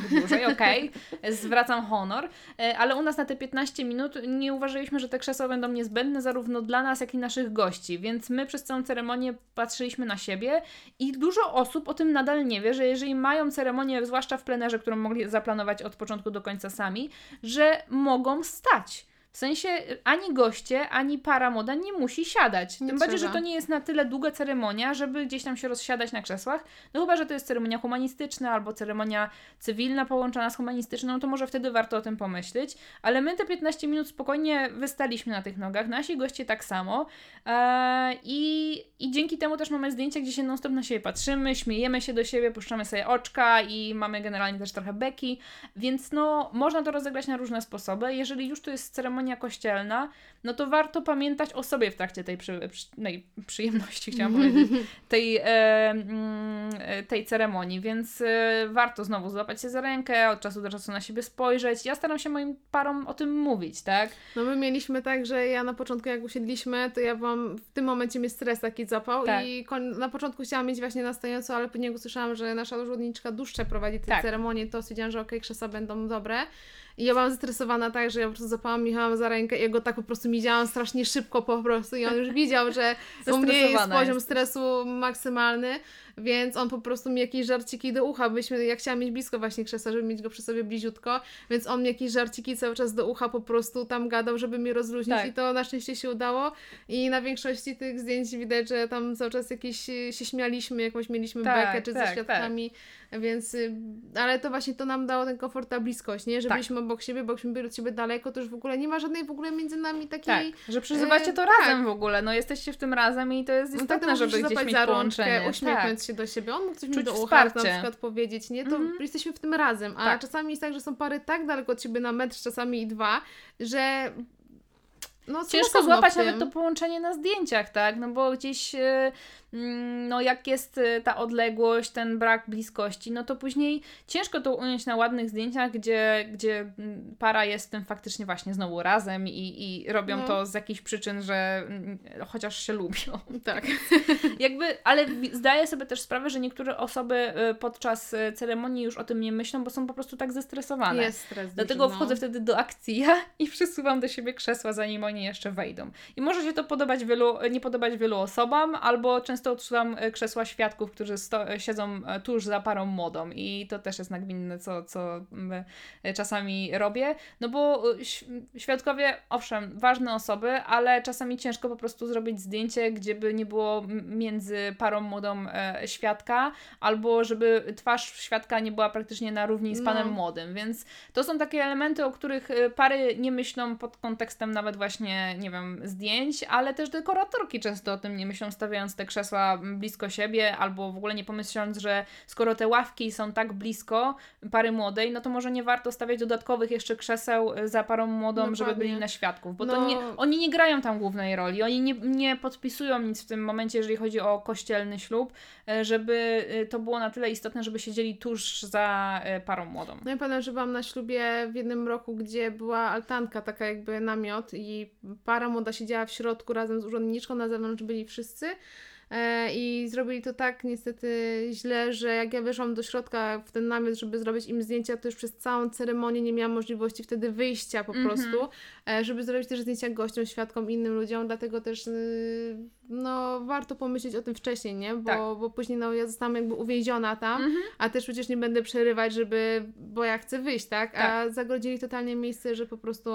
dłużej, okej, okay, zwracam honor, e, ale u nas na te 15 minut nie uważaliśmy, że te krzesła będą niezbędne zarówno dla nas, jak i naszych gości, więc my przez całą ceremonię patrzyliśmy na siebie i dużo osób o tym nadal nie wie, że jeżeli mają ceremonię, zwłaszcza w plenerze, którą mogli zaplanować od początku do końca sami, że mogą stać w sensie ani goście, ani para moda nie musi siadać. Nie Tym bardziej, że to nie jest na tyle długa ceremonia, żeby gdzieś tam się rozsiadać na krzesłach. No chyba, że to jest ceremonia humanistyczna albo ceremonia cywilna połączona z humanistyczną, no to może wtedy warto o tym pomyśleć. Ale my te 15 minut spokojnie wystaliśmy na tych nogach, nasi goście tak samo. Eee, i, I dzięki temu też mamy zdjęcia, gdzie się non-stop na siebie patrzymy, śmiejemy się do siebie, puszczamy sobie oczka i mamy generalnie też trochę beki. Więc no, można to rozegrać na różne sposoby. Jeżeli już to jest ceremonia ceremonia kościelna, no to warto pamiętać o sobie w trakcie tej, przy, przy, przyjemności, chciałam powiedzieć, tej, e, tej ceremonii, więc e, warto znowu złapać się za rękę, od czasu do czasu na siebie spojrzeć. Ja staram się moim parom o tym mówić, tak? No my mieliśmy tak, że ja na początku jak usiedliśmy, to ja byłam, w tym momencie mnie stres taki zapał tak. i na początku chciałam mieć właśnie na stojąco, ale później usłyszałam, że nasza urzędniczka dłuższe prowadzi te tak. ceremonie, to stwierdziłam, że okej, okay, krzesła będą dobre. I ja byłam zestresowana tak, że ja po prostu zapałam Michała za rękę i ja go tak po prostu widziałam strasznie szybko po prostu i on już widział, że u mnie jest poziom stresu maksymalny. Więc on po prostu mi jakieś żarciki do ucha, byśmy, ja chciałam mieć blisko właśnie krzesła, żeby mieć go przy sobie bliziutko, więc on mi jakieś żarciki cały czas do ucha po prostu tam gadał, żeby mnie rozluźnić tak. i to na szczęście się udało i na większości tych zdjęć widać, że tam cały czas jakieś się śmialiśmy, jakąś mieliśmy tak, bekę czy tak, ze świadkami, tak. więc, y, ale to właśnie to nam dało ten komfort, ta bliskość, nie, że tak. byliśmy obok siebie, bo byśmy byli od siebie daleko, to już w ogóle nie ma żadnej w ogóle między nami takiej... Tak, że przeżywacie to e, razem tak. w ogóle, no jesteście w tym razem i to jest no istotne, no, żeby gdzieś mieć połączenie. uśmiechnąć się do siebie. On mógł coś Czuć mi do ucha na przykład powiedzieć, nie? To mm. jesteśmy w tym razem. A tak. czasami jest tak, że są pary tak daleko od siebie na metr, czasami i dwa, że no, Ciężko złapać nawet to połączenie na zdjęciach, tak? No bo gdzieś mm, no jak jest y, ta odległość, ten brak bliskości, no to później ciężko to ująć na ładnych zdjęciach, gdzie, gdzie mm, para jest tym faktycznie właśnie znowu razem i, i robią no. to z jakichś przyczyn, że mm, chociaż się lubią. Tak. Jakby, ale zdaję sobie też sprawę, że niektóre osoby y, podczas ceremonii już o tym nie myślą, bo są po prostu tak zestresowane. Jest stres. Dlatego no. wchodzę wtedy do akcji ja i przesuwam do siebie krzesła, zanim oni jeszcze wejdą. I może się to podobać wielu, nie podobać wielu osobom, albo często odsuwam e, krzesła świadków, którzy sto, e, siedzą e, tuż za parą młodą i to też jest nagminne, co, co czasami robię, no bo świadkowie, owszem, ważne osoby, ale czasami ciężko po prostu zrobić zdjęcie, gdzie by nie było między parą młodą świadka, albo żeby twarz świadka nie była praktycznie na równi z panem no. młodym, więc to są takie elementy, o których pary nie myślą pod kontekstem nawet właśnie, nie wiem, zdjęć, ale też dekoratorki często o tym nie myślą, stawiając te krzesła blisko siebie, albo w ogóle nie pomyśląc, że skoro te ławki są tak blisko pary młodej, no to może nie warto stawiać dodatkowych jeszcze krzeseł za parą młodą, Dokładnie. żeby byli na świadków, bo no. to nie, oni nie grają tam głównej roli, oni nie, nie podpisują nic w tym momencie, jeżeli chodzi o kościelny ślub, e, żeby e, to było na tyle istotne, żeby siedzieli tuż za e, parą młodą. No i pamiętam, że byłam na ślubie w jednym roku, gdzie była altanka, taka jakby namiot i para młoda siedziała w środku razem z urzędniczką, na zewnątrz byli wszyscy. E, I zrobili to tak niestety źle, że jak ja weszłam do środka w ten namiot, żeby zrobić im zdjęcia, to już przez całą ceremonię nie miałam możliwości wtedy wyjścia po mm -hmm. prostu, e, żeby zrobić też zdjęcia gościom, świadkom, innym ludziom, dlatego też y, no warto pomyśleć o tym wcześniej, nie? Bo, tak. bo później no ja zostałam jakby uwięziona tam, mm -hmm. a też przecież nie będę przerywać, żeby, bo ja chcę wyjść, tak? tak. A zagrodzili totalnie miejsce, że po prostu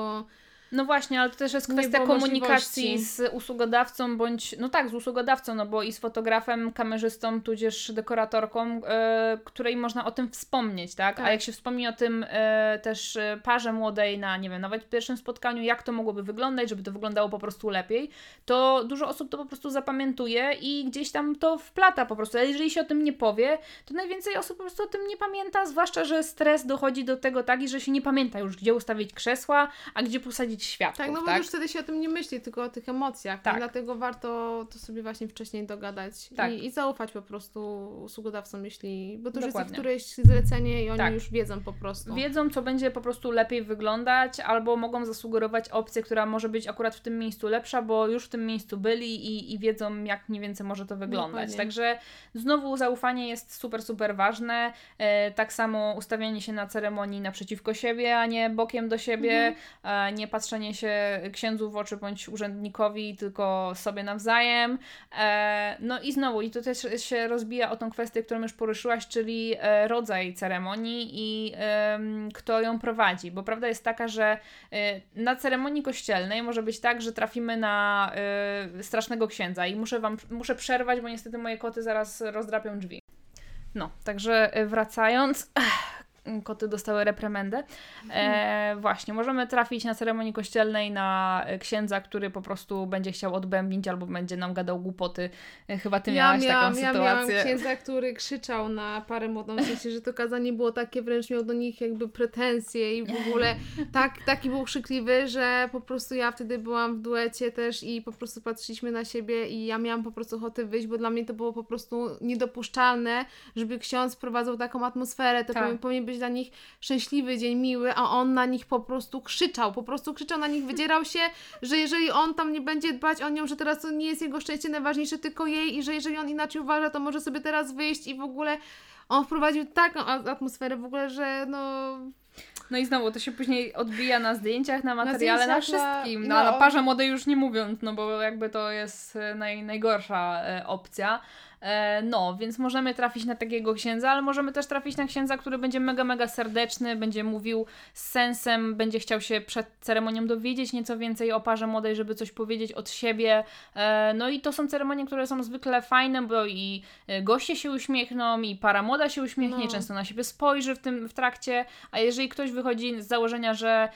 no właśnie, ale to też jest kwestia komunikacji z usługodawcą, bądź, no tak, z usługodawcą, no bo i z fotografem, kamerzystą, tudzież dekoratorką, e, której można o tym wspomnieć, tak? tak? A jak się wspomni o tym e, też e, parze młodej na, nie wiem, nawet pierwszym spotkaniu, jak to mogłoby wyglądać, żeby to wyglądało po prostu lepiej, to dużo osób to po prostu zapamiętuje i gdzieś tam to wplata po prostu. Ale jeżeli się o tym nie powie, to najwięcej osób po prostu o tym nie pamięta, zwłaszcza, że stres dochodzi do tego tak, że się nie pamięta już, gdzie ustawić krzesła, a gdzie posadzić światło. Tak, no bo tak? już wtedy się o tym nie myśli, tylko o tych emocjach. Tak. Dlatego warto to sobie właśnie wcześniej dogadać tak. i, i zaufać po prostu usługodawcom, jeśli. Bo to już jest któreś zlecenie i oni tak. już wiedzą po prostu. Wiedzą, co będzie po prostu lepiej wyglądać, albo mogą zasugerować opcję, która może być akurat w tym miejscu lepsza, bo już w tym miejscu byli i, i wiedzą, jak mniej więcej może to wyglądać. Dokładnie. Także znowu zaufanie jest super, super ważne. E, tak samo ustawianie się na ceremonii naprzeciwko siebie, a nie bokiem do siebie, mhm. e, nie patrzenie patrzenie się księdzu w oczy bądź urzędnikowi, tylko sobie nawzajem. E, no i znowu, i to też się rozbija o tą kwestię, którą już poruszyłaś, czyli e, rodzaj ceremonii i kto ją prowadzi. Bo prawda jest taka, że e, na ceremonii kościelnej może być tak, że trafimy na strasznego księdza i muszę Wam muszę przerwać, bo niestety moje koty zaraz rozdrapią drzwi. No, także wracając. Koty dostały reprymendę. E, właśnie, możemy trafić na ceremonii kościelnej na księdza, który po prostu będzie chciał odbębnić albo będzie nam gadał głupoty. E, chyba ty ja miałaś miałam, taką ja sytuację. Ja miałam księdza, który krzyczał na parę młodą, w sensie, że to kazanie było takie, wręcz miał do nich jakby pretensje i w ogóle tak, taki był krzykliwy, że po prostu ja wtedy byłam w duecie też i po prostu patrzyliśmy na siebie i ja miałam po prostu ochotę wyjść, bo dla mnie to było po prostu niedopuszczalne, żeby ksiądz prowadzał taką atmosferę, to tak. powinien być dla nich szczęśliwy dzień, miły, a on na nich po prostu krzyczał, po prostu krzyczał na nich, wydzierał się, że jeżeli on tam nie będzie dbać o nią, że teraz to nie jest jego szczęście najważniejsze, tylko jej i że jeżeli on inaczej uważa, to może sobie teraz wyjść i w ogóle on wprowadził taką atmosferę w ogóle, że no no i znowu to się później odbija na zdjęciach, na materiale, na, na wszystkim. No, no, parze młodej już nie mówiąc, no bo jakby to jest e, naj, najgorsza e, opcja. E, no, więc możemy trafić na takiego księdza, ale możemy też trafić na księdza, który będzie mega, mega serdeczny, będzie mówił z sensem, będzie chciał się przed ceremonią dowiedzieć nieco więcej o parze młodej, żeby coś powiedzieć od siebie. E, no i to są ceremonie, które są zwykle fajne, bo i e, goście się uśmiechną, i para młoda się uśmiechnie, no. często na siebie spojrzy w tym w trakcie, a jeżeli ktoś wychodzi z założenia, że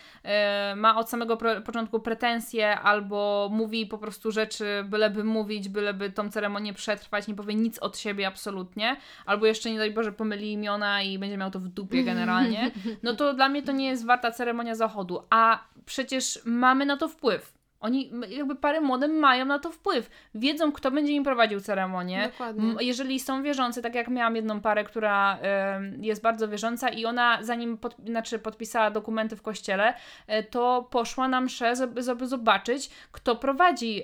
ma od samego początku pretensje albo mówi po prostu rzeczy, byleby mówić, byleby tą ceremonię przetrwać, nie nic od siebie absolutnie, albo jeszcze nie daj Boże pomyli imiona i będzie miał to w dupie generalnie, no to dla mnie to nie jest warta ceremonia zachodu, a przecież mamy na to wpływ. Oni, jakby pary młode mają na to wpływ. Wiedzą, kto będzie im prowadził ceremonię. Dokładnie. Jeżeli są wierzący, tak jak miałam jedną parę, która y, jest bardzo wierząca i ona zanim pod, znaczy podpisała dokumenty w kościele, y, to poszła na mszę, żeby, zobaczyć, kto prowadzi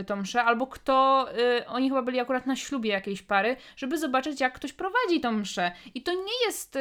y, tą mszę, albo kto, oni chyba byli akurat na ślubie jakiejś pary, żeby zobaczyć, jak ktoś prowadzi tą mszę. I to nie jest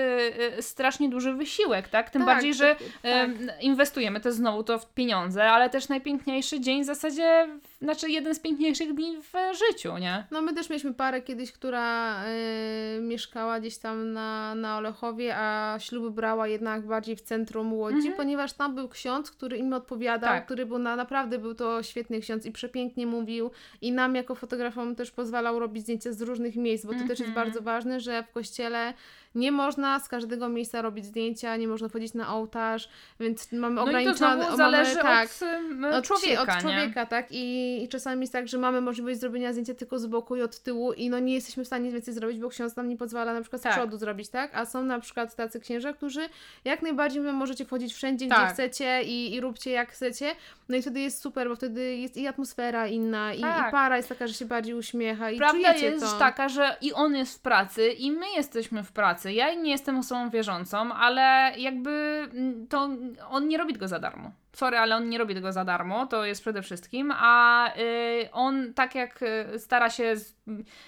strasznie duży wysiłek, tak? Tym tak, bardziej, że tak. inwestujemy to znowu to w pieniądze, ale też najpiękniejszy dzień w zasadzie, znaczy jeden z piękniejszych dni w życiu, nie? No my też mieliśmy parę kiedyś, która y, mieszkała gdzieś tam na, na Olechowie, a ślub brała jednak bardziej w centrum Łodzi, mhm. ponieważ tam był ksiądz, który im odpowiadał, tak. który był na, naprawdę był to świetny ksiądz i przepięknie mówił i nam jako fotografom też pozwalał robić zdjęcia z różnych miejsc, bo to też jest mhm. bardzo ważne, że w kościele nie można z każdego miejsca robić zdjęcia, nie można wchodzić na ołtarz, więc mamy no ograniczone... No zależy tak, od, od człowieka, od człowieka, nie? tak? I, I czasami jest tak, że mamy możliwość zrobienia zdjęcia tylko z boku i od tyłu i no nie jesteśmy w stanie więcej zrobić, bo ksiądz nam nie pozwala na przykład z tak. przodu zrobić, tak? A są na przykład tacy księża, którzy jak najbardziej wy możecie wchodzić wszędzie, tak. gdzie chcecie i, i róbcie jak chcecie, no i wtedy jest super, bo wtedy jest i atmosfera inna, i, tak. i para jest taka, że się bardziej uśmiecha i Prawda jest to. taka, że i on jest w pracy, i my jesteśmy w pracy. Ja nie jestem osobą wierzącą, ale jakby mm, to on nie robi tego za darmo sorry, ale on nie robi tego za darmo, to jest przede wszystkim, a y, on tak jak y, stara się z,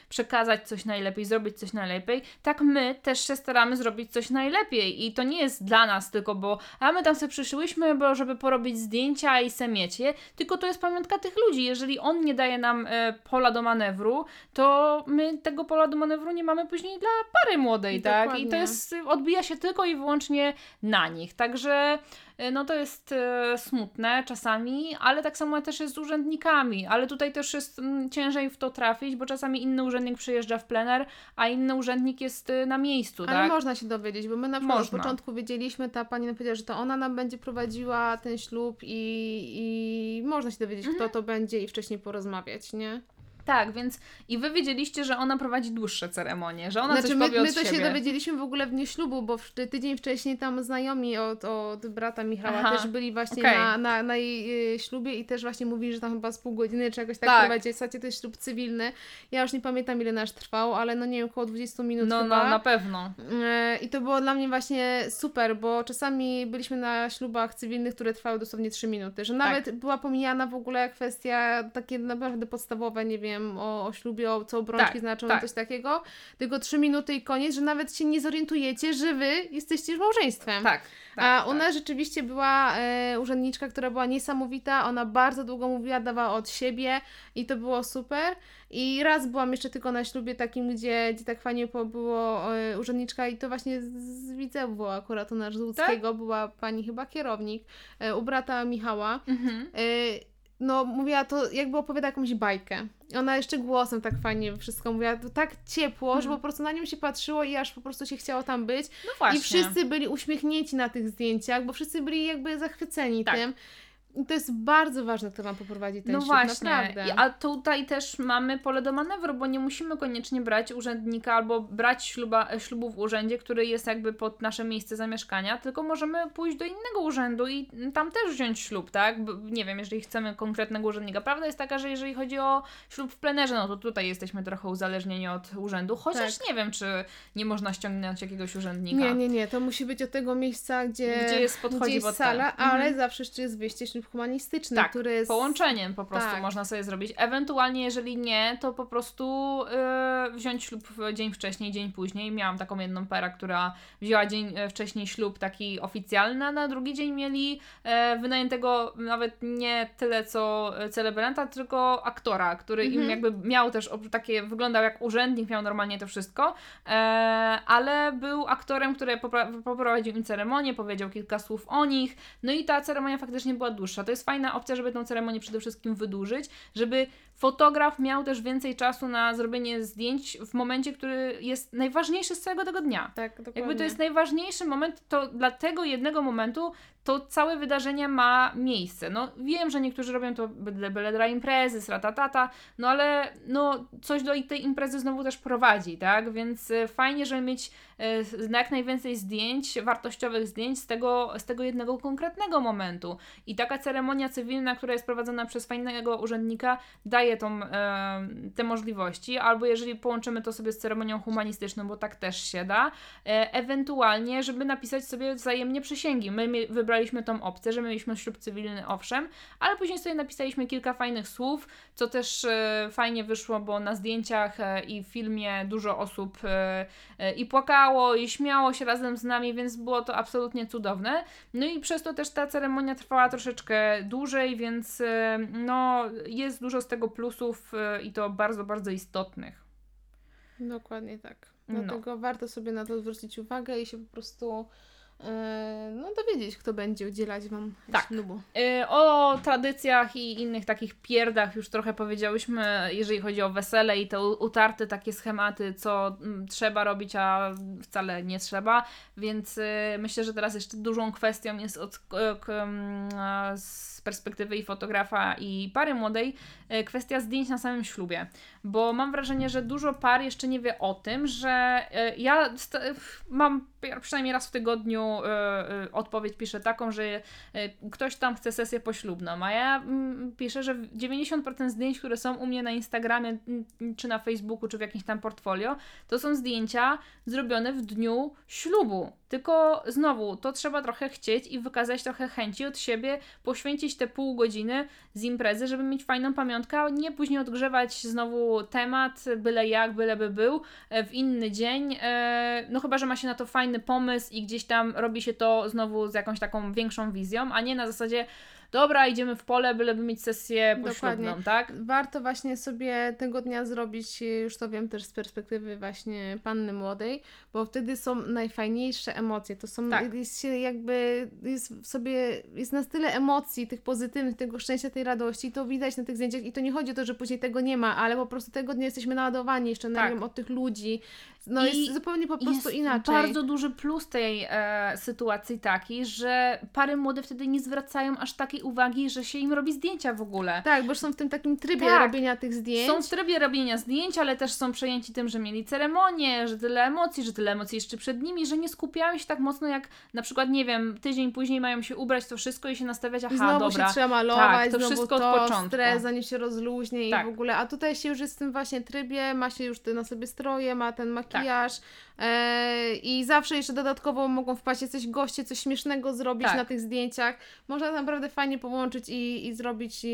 przekazać coś najlepiej, zrobić coś najlepiej, tak my też się staramy zrobić coś najlepiej i to nie jest dla nas tylko, bo a my tam sobie przyszłyśmy, bo żeby porobić zdjęcia i semiecie, tylko to jest pamiątka tych ludzi. Jeżeli on nie daje nam y, pola do manewru, to my tego pola do manewru nie mamy później dla pary młodej, I tak? I to jest, odbija się tylko i wyłącznie na nich. Także no to jest e, smutne czasami, ale tak samo też jest z urzędnikami, ale tutaj też jest mm, ciężej w to trafić, bo czasami inny urzędnik przyjeżdża w plener, a inny urzędnik jest e, na miejscu, ale tak? można się dowiedzieć, bo my na przykład od początku wiedzieliśmy, ta pani nam powiedziała, że to ona nam będzie prowadziła ten ślub i, i można się dowiedzieć, mhm. kto to będzie i wcześniej porozmawiać, nie? Tak, więc i wy wiedzieliście, że ona prowadzi dłuższe ceremonie, że ona znaczy, coś my, powie my to siebie. się dowiedzieliśmy w ogóle w dniu ślubu, bo tydzień wcześniej tam znajomi od, od brata Michała Aha. też byli właśnie okay. na, na, na jej y, ślubie i też właśnie mówili, że tam chyba z pół godziny czy jakoś tak, tak. prowadzi. W to jest ślub cywilny. Ja już nie pamiętam ile nasz trwał, ale no nie wiem, około 20 minut no, chyba. No, na pewno. Y, I to było dla mnie właśnie super, bo czasami byliśmy na ślubach cywilnych, które trwały dosłownie 3 minuty, że nawet tak. była pomijana w ogóle kwestia takie naprawdę podstawowe, nie wiem, o, o ślubie lubią, co obrączki tak, znaczą, tak. coś takiego, tylko trzy minuty i koniec, że nawet się nie zorientujecie, że wy jesteście już małżeństwem. Tak. tak A tak. nas rzeczywiście była e, urzędniczka, która była niesamowita, ona bardzo długo mówiła, dawała od siebie i to było super. I raz byłam jeszcze tylko na ślubie takim, gdzie, gdzie tak fajnie było e, urzędniczka i to właśnie z, Widzewu było akurat u nas z Łódzkiego, tak? była pani chyba kierownik, e, u brata Michała. Mhm. E, no mówiła to, jakby opowiada jakąś bajkę. I ona jeszcze głosem tak fajnie wszystko mówiła, to tak ciepło, że mhm. po prostu na nią się patrzyło i aż po prostu się chciało tam być. No właśnie. I wszyscy byli uśmiechnięci na tych zdjęciach, bo wszyscy byli jakby zachwyceni tak. tym. I to jest bardzo ważne, kto Wam poprowadzi ten no ślub, właśnie. naprawdę. A tutaj też mamy pole do manewru, bo nie musimy koniecznie brać urzędnika albo brać śluba, ślubu w urzędzie, który jest jakby pod nasze miejsce zamieszkania, tylko możemy pójść do innego urzędu i tam też wziąć ślub, tak? Bo, nie wiem, jeżeli chcemy konkretnego urzędnika. Prawda jest taka, że jeżeli chodzi o ślub w plenerze, no to tutaj jesteśmy trochę uzależnieni od urzędu, chociaż tak. nie wiem, czy nie można ściągnąć jakiegoś urzędnika. Nie, nie, nie. To musi być od tego miejsca, gdzie, gdzie jest, podchodzi gdzie jest sala, ale mhm. zawsze jeszcze jest wyjście ślub humanistyczny, tak, który jest... połączeniem po prostu tak. można sobie zrobić. Ewentualnie, jeżeli nie, to po prostu yy, wziąć ślub dzień wcześniej, dzień później. Miałam taką jedną parę, która wzięła dzień e, wcześniej ślub taki oficjalny, a na drugi dzień mieli yy, wynajętego nawet nie tyle co celebranta, tylko aktora, który mhm. im jakby miał też takie, wyglądał jak urzędnik, miał normalnie to wszystko, yy, ale był aktorem, który poprowadził im ceremonię, powiedział kilka słów o nich, no i ta ceremonia faktycznie była dłuższa To jest fajna opcja, żeby tę ceremonię przede wszystkim wydłużyć, żeby fotograf miał też więcej czasu na zrobienie zdjęć w momencie, który jest najważniejszy z całego tego dnia. Tak, dokładnie. Jakby to jest najważniejszy moment, to dla tego jednego momentu to całe wydarzenie ma miejsce. No wiem, że niektórzy robią to byle, byle dla imprezy, sratatata, no ale no coś do tej imprezy znowu też prowadzi, tak? Więc e, fajnie, żeby mieć e, jak najwięcej zdjęć, wartościowych zdjęć z tego, z tego jednego konkretnego momentu. I taka ceremonia cywilna, która jest prowadzona przez fajnego urzędnika, daje tą, e, te możliwości, albo jeżeli połączymy to sobie z ceremonią humanistyczną, bo tak też się da, ewentualnie, żeby napisać sobie wzajemnie przysięgi. My wybraliśmy tą opcję, że my mieliśmy ślub cywilny, owszem, ale później sobie napisaliśmy kilka fajnych słów, co też fajnie wyszło, bo na zdjęciach i w filmie dużo osób i płakało, i śmiało się razem z nami, więc było to absolutnie cudowne. No i przez to też ta ceremonia trwała troszeczkę dłużej, więc e, no, jest dużo z tego plusów e, i to bardzo, bardzo istotnych. Dokładnie tak. No. Dlatego no. warto sobie na to zwrócić uwagę i się po prostu E, no dowiedzieć, kto będzie udzielać Wam tak. ślubu. E, o tradycjach i innych takich pierdach już trochę powiedziałyśmy, jeżeli chodzi o wesele i te utarte takie schematy, co mm, trzeba robić, a wcale nie trzeba, więc myślę, że teraz jeszcze dużą kwestią jest od, z perspektywy i fotografa i pary młodej kwestia zdjęć na samym ślubie, bo mam wrażenie, że dużo par jeszcze nie wie o tym, że ja mam przynajmniej raz w tygodniu odpowiedź piszę taką, że ktoś tam chce sesję poślubną, a ja y, piszę, że 90% zdjęć, które są u mnie na Instagramie, czy na Facebooku, czy w jakimś tam portfolio, to są zdjęcia zrobione w dniu ślubu. Tylko znowu, to trzeba trochę chcieć i wykazać trochę chęci od siebie, poświęcić te pół godziny z imprezy, żeby mieć fajną pamiątkę, a nie później odgrzewać znowu temat, byle jak, byle by był, e, w inny dzień. E, no chyba, że ma się na to fajny pomysł i gdzieś tam robi się to znowu z jakąś taką większą wizją, a nie na zasadzie dobra, idziemy w pole, byleby mieć sesję poślubną, tak? Warto właśnie sobie tego dnia zrobić, już to wiem też z perspektywy właśnie panny młodej, bo wtedy są najfajniejsze emocje. To są, tak. jest się jakby, jest sobie, jest na tyle emocji, tych pozytywnych, tego szczęścia, tej radości, to widać na tych zdjęciach i to nie chodzi o to, że później tego nie ma, ale po prostu tego dnia jesteśmy naładowani jeszcze tak. od tych ludzi. No I jest zupełnie po prostu jest inaczej. bardzo duży plus tej e, sytuacji taki, że pary młode wtedy nie zwracają aż takiej uwagi, że się im robi zdjęcia w ogóle. Tak, bo są w tym takim trybie tak. robienia tych zdjęć. Są w trybie robienia zdjęć, ale też są przejęci tym, że mieli ceremonię, że tyle emocji, że tyle emocji jeszcze przed nimi, że nie skupiają się tak mocno jak na przykład, nie wiem, tydzień później mają się ubrać to wszystko i się nastawiać, aha, znowu dobra. się trzeba malować, tak, to wszystko to, od początku. stres, zanim się rozluźnie tak. i w ogóle, a tutaj się już jest w tym właśnie trybie, ma się już te na sobie stroje, ma ten makijaż, tak E, I zawsze jeszcze dodatkowo mogą wpaść coś goście, coś śmiesznego zrobić tak. na tych zdjęciach. Można naprawdę fajnie połączyć i, i zrobić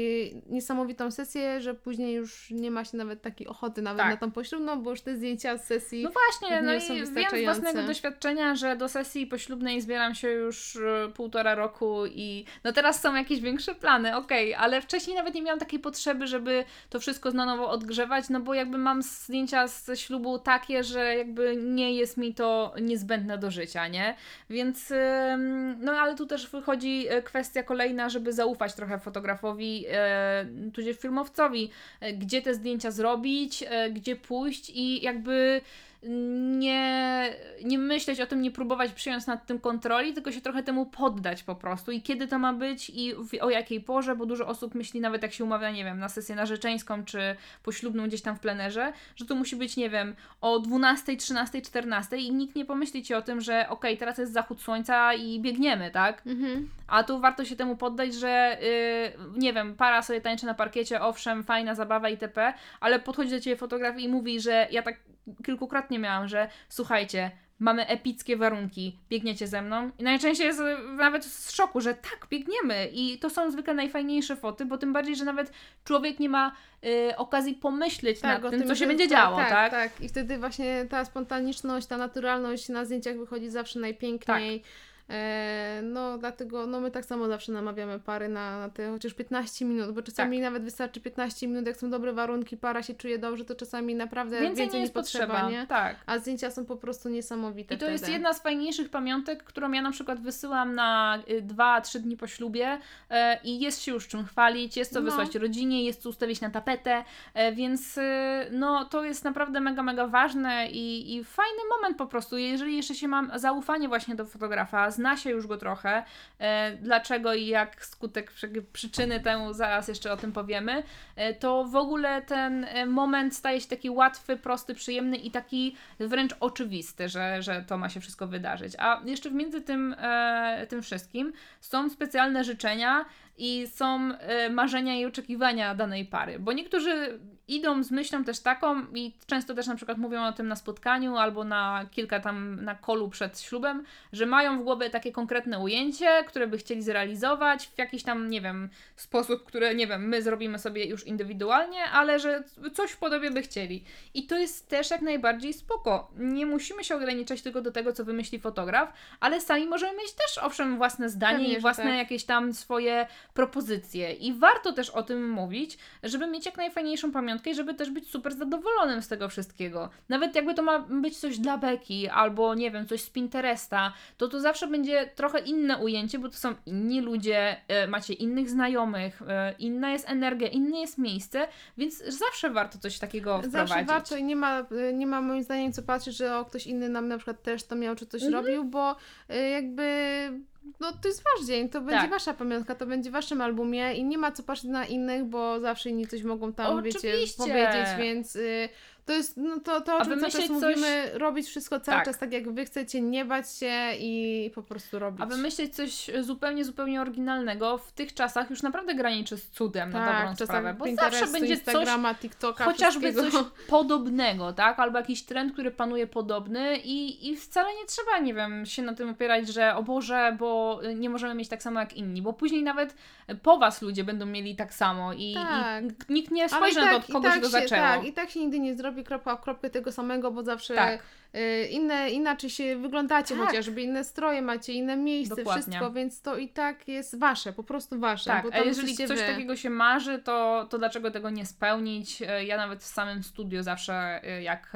niesamowitą sesję, że później już nie ma się nawet takiej ochoty nawet tak. na tą poślubną, bo już te zdjęcia z sesji No właśnie, no i wiem z własnego doświadczenia, że do sesji poślubnej zbieram się już e, półtora roku i no teraz są jakieś większe plany, okej, okay, ale wcześniej nawet nie miałam takiej potrzeby, żeby to wszystko na nowo odgrzewać, no bo jakby mam zdjęcia ze ślubu takie, że jakby nie jest mi to niezbędne do życia, nie? Więc, no ale tu też wychodzi e, kwestia kolejna, żeby zaufać trochę fotografowi, e, tudzież filmowcowi, e, gdzie te zdjęcia zrobić, gdzie pójść i jakby nie, nie myśleć o tym, nie próbować przyjąć nad tym kontroli, tylko się trochę temu poddać po prostu i kiedy to ma być i o jakiej porze, bo dużo osób myśli nawet jak się umawia, nie wiem, na sesję narzeczeńską czy poślubną gdzieś tam w plenerze, że to musi być, nie wiem, o 12, 13, 14 i nikt nie pomyśli Ci o tym, że okej, okay, teraz jest zachód słońca i biegniemy, tak? Mhm. A tu warto się temu poddać, że yy, nie wiem, para sobie tańczy na parkiecie, owszem, fajna zabawa itp., ale podchodzi do Ciebie fotograf i mówi, że ja tak kilkukrotnie miałam, że słuchajcie, mamy epickie warunki, biegniecie ze mną. I najczęściej jest nawet z szoku, że tak, biegniemy. I to są zwykle najfajniejsze foty, bo tym bardziej, że nawet człowiek nie ma y, okazji pomyśleć tak, nad tym, tym, co się będzie działo, tak, tak? Tak, i wtedy właśnie ta spontaniczność, ta naturalność na zdjęciach wychodzi zawsze najpiękniej. Tak no dlatego no my tak samo zawsze namawiamy pary na, na te chociaż 15 minut, bo czasami tak. nawet wystarczy 15 minut, jak są dobre warunki, para się czuje dobrze, to czasami naprawdę więcej, więcej nie jest potrzeba, potrzeba, nie? Tak. A zdjęcia są po prostu niesamowite I to wtedy. jest jedna z fajniejszych pamiątek, którą ja na przykład wysyłam na 2-3 y, dni po ślubie e, i jest się już czym chwalić, jest co no. wysłać rodzinie, jest co ustawić na tapetę, e, więc y, no to jest naprawdę mega, mega ważne i, i fajny moment po prostu, jeżeli jeszcze się mam zaufanie właśnie do fotografa, zna się już go trochę, e, dlaczego i jak skutek przyczyny temu, zaraz jeszcze o tym powiemy, e, to w ogóle ten e, moment staje się taki łatwy, prosty, przyjemny i taki wręcz oczywisty, że, że to ma się wszystko wydarzyć. A jeszcze między tym, tym wszystkim są specjalne życzenia, i są marzenia i oczekiwania danej pary. Bo niektórzy idą z myślą też taką i często też na przykład mówią o tym na spotkaniu albo na kilka tam na kolu przed ślubem, że mają w głowie takie konkretne ujęcie, które by chcieli zrealizować w jakiś tam, nie wiem, sposób, który, nie wiem, my zrobimy sobie już indywidualnie, ale że coś w podobie by chcieli. I to jest też jak najbardziej spoko. Nie musimy się ograniczać tylko do tego, co wymyśli fotograf, ale sami możemy mieć też, owszem, własne zdanie Pewnie, i własne tak. jakieś tam swoje propozycje. I warto też o tym mówić, żeby mieć jak najfajniejszą pamiątkę i żeby też być super zadowolonym z tego wszystkiego. Nawet jakby to ma być coś dla beki, albo nie wiem, coś z Pinteresta, to to zawsze będzie trochę inne ujęcie, bo to są inni ludzie, e, macie innych znajomych, e, inna jest energia, inne jest miejsce, więc zawsze warto coś takiego wprowadzić. Zawsze warto i nie ma, e, nie ma moim zdaniem co patrzeć, że o, ktoś inny nam na przykład też to miał, czy coś mhm. robił, bo jakby no to jest wasz dzień, to będzie tak. wasza pamiątka, to będzie w waszym albumie i nie ma co patrzeć na innych, bo zawsze inni coś mogą tam, Oczywiście. wiecie, powiedzieć, więc y, to jest no to, to o czym cały czas coś... mówimy, robić wszystko cały tak. czas tak, jak wy chcecie, nie bać się i po prostu robić. A wymyślić coś zupełnie, zupełnie oryginalnego w tych czasach już naprawdę graniczy z cudem tak, na dobrą sprawę, bo zawsze będzie coś, TikToka, chociażby coś podobnego, tak? Albo jakiś trend, który panuje podobny i, i wcale nie trzeba, nie wiem, się na tym opierać, że o Boże, bo nie możemy mieć tak samo jak inni, bo później nawet po was ludzie będą mieli tak samo i, tak. i nikt nie spojrzy na to, od kogo tak się to zaczęło. Tak, i tak się nigdy nie zrobi robi kropka w kropkę tego samego, bo zawsze tak. Y, inne, inaczej się wyglądacie tak. chociażby, inne stroje macie, inne miejsce, Dokładnie. wszystko, więc to i tak jest wasze, po prostu wasze. Tak, a jeżeli coś wy... takiego się marzy, to, to dlaczego tego nie spełnić? Y, ja nawet w samym studiu zawsze, y, jak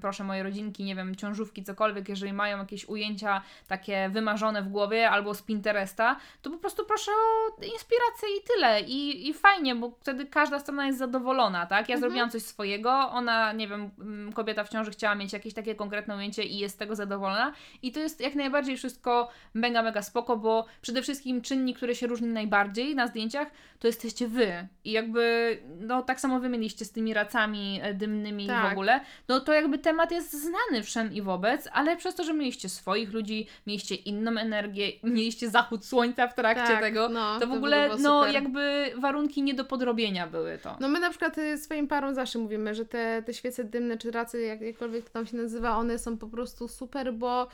proszę moje rodzinki, nie wiem, ciążówki, cokolwiek, jeżeli mają jakieś ujęcia takie wymarzone w głowie albo z Pinteresta, to po prostu proszę o inspirację i tyle. I, i fajnie, bo wtedy każda strona jest zadowolona, tak? Ja mhm. zrobiłam coś swojego, ona, nie wiem, kobieta w ciąży chciała mieć jakieś takie konkretne ujęcie i jest z tego zadowolona. I to jest jak najbardziej wszystko mega, mega spoko, bo przede wszystkim czynnik, który się różni najbardziej na zdjęciach, to jesteście wy. I jakby, no tak samo wy mieliście z tymi racami e, dymnymi tak. w ogóle, no to jakby temat jest znany wszem i wobec, ale przez to, że mieliście swoich ludzi, mieliście inną energię, mieliście zachód słońca w trakcie tak, tego, no, to w ogóle, no jakby warunki nie do podrobienia były to. No my na przykład y, swoim parom zawsze mówimy, że te, te świece dymne czy racy, jak, jakkolwiek to tam się nazywa, one są po prostu super, bo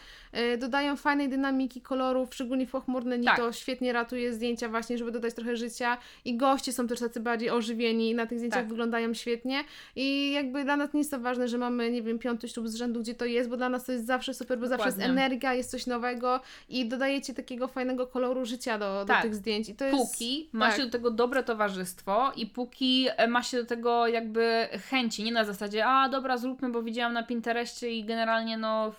y, dodają fajnej dynamiki kolorów, szczególnie w pochmurne dni tak. to świetnie ratuje zdjęcia właśnie, żeby dodać trochę życia i goście są też tacy bardziej ożywieni i na tych zdjęciach tak. wyglądają świetnie i jakby dla nas nie jest to ważne, że mamy, nie wiem, piąty ślub z rzędu, gdzie to jest, bo dla nas to jest zawsze super, bo Dokładnie. zawsze jest energia, jest coś nowego i dodajecie takiego fajnego koloru życia do, tak. do tych zdjęć i to jest... Póki ma tak. się do tego dobre towarzystwo i póki e, ma się do tego jakby chęci, nie na zasadzie, a dobra, zróbmy, bo widziałam na Pinterestie i generalnie no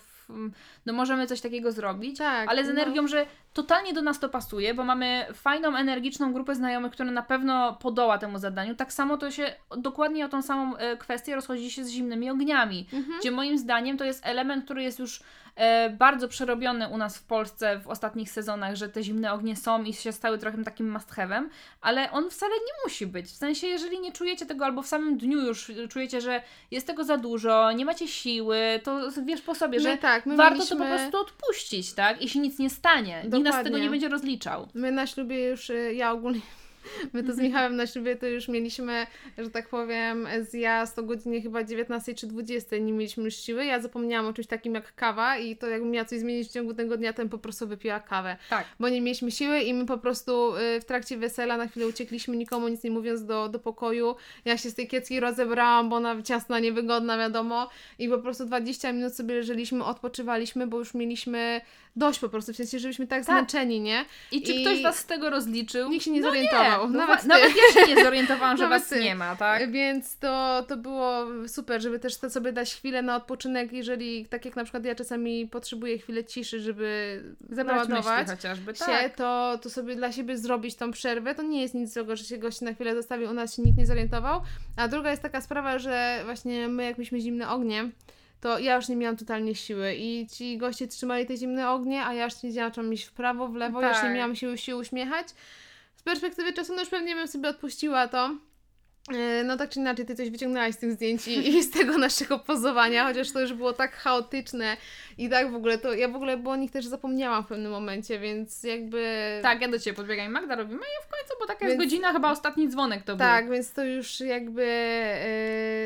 no możemy coś takiego zrobić, tak, ale z no. energią, no. że totalnie do nas to pasuje, bo mamy fajną, energiczną grupę znajomych, która na pewno podoła temu zadaniu. Tak samo to się dokładnie o tą samą e, kwestię rozchodzi się z zimnymi ogniami, mhm. gdzie moim zdaniem to jest element, który jest już bardzo przerobiony u nas w Polsce w ostatnich sezonach, że te zimne ognie są i się stały trochę takim must have'em, ale on wcale nie musi być. W sensie, jeżeli nie czujecie tego albo w samym dniu już czujecie, że jest tego za dużo, nie macie siły, to wiesz po sobie, że tak, warto mieliśmy... to po prostu odpuścić, tak? I się nic nie stanie. Dokładnie. Nikt nas z tego nie będzie rozliczał. My na ślubie już, y, ja ogólnie My to z Michałem na ślubie to już mieliśmy, że tak powiem, zjazd o godzinie chyba 19 czy 20. Nie mieliśmy już siły. Ja zapomniałam o czymś takim jak kawa i to jakbym miała coś zmienić w ciągu tego dnia, to bym po prostu wypiła kawę. Tak. Bo nie mieliśmy siły i my po prostu y, w trakcie wesela na chwilę uciekliśmy, nikomu nic nie mówiąc do, do pokoju. Ja się z tej kiecki rozebrałam, bo ona ciasna, niewygodna, wiadomo. I po prostu 20 minut sobie leżeliśmy, odpoczywaliśmy, bo już mieliśmy dość po prostu, w sensie, żebyśmy tak, tak. zmęczeni, nie? I czy I... ktoś Was z tego rozliczył? Nikt się nie no zorientował. Nie. Nawet, nawet ja się nie zorientowałam, że Was ty. nie ma, tak? Więc to, to było super, żeby też to sobie dać chwilę na odpoczynek, jeżeli, tak jak na przykład ja czasami potrzebuję chwilę ciszy, żeby załadować chociażby, tak. się, to, to sobie dla siebie zrobić tą przerwę. To nie jest nic złego, że się gość na chwilę zostawił, u nas się nikt nie zorientował. A druga jest taka sprawa, że właśnie my jak mieliśmy zimne ognie, to ja już nie miałam totalnie siły i ci goście trzymali te zimne ognie, a ja już nie mam iść w prawo, w lewo, tak. ja już nie tak. miałam siły się uśmiechać. Z perspektywy czasu, no już pewnie bym sobie odpuściła to, no tak czy inaczej, ty coś wyciągnęłaś z tych zdjęć i, i, z tego naszego pozowania, chociaż to już było tak chaotyczne i tak w ogóle, to ja w ogóle, bo o nich też zapomniałam w pewnym momencie, więc jakby... Tak, ja do Ciebie podbiegam i Magda robimy i w końcu, bo taka więc... jest godzina, chyba ostatni dzwonek to był. Tak, więc to już jakby,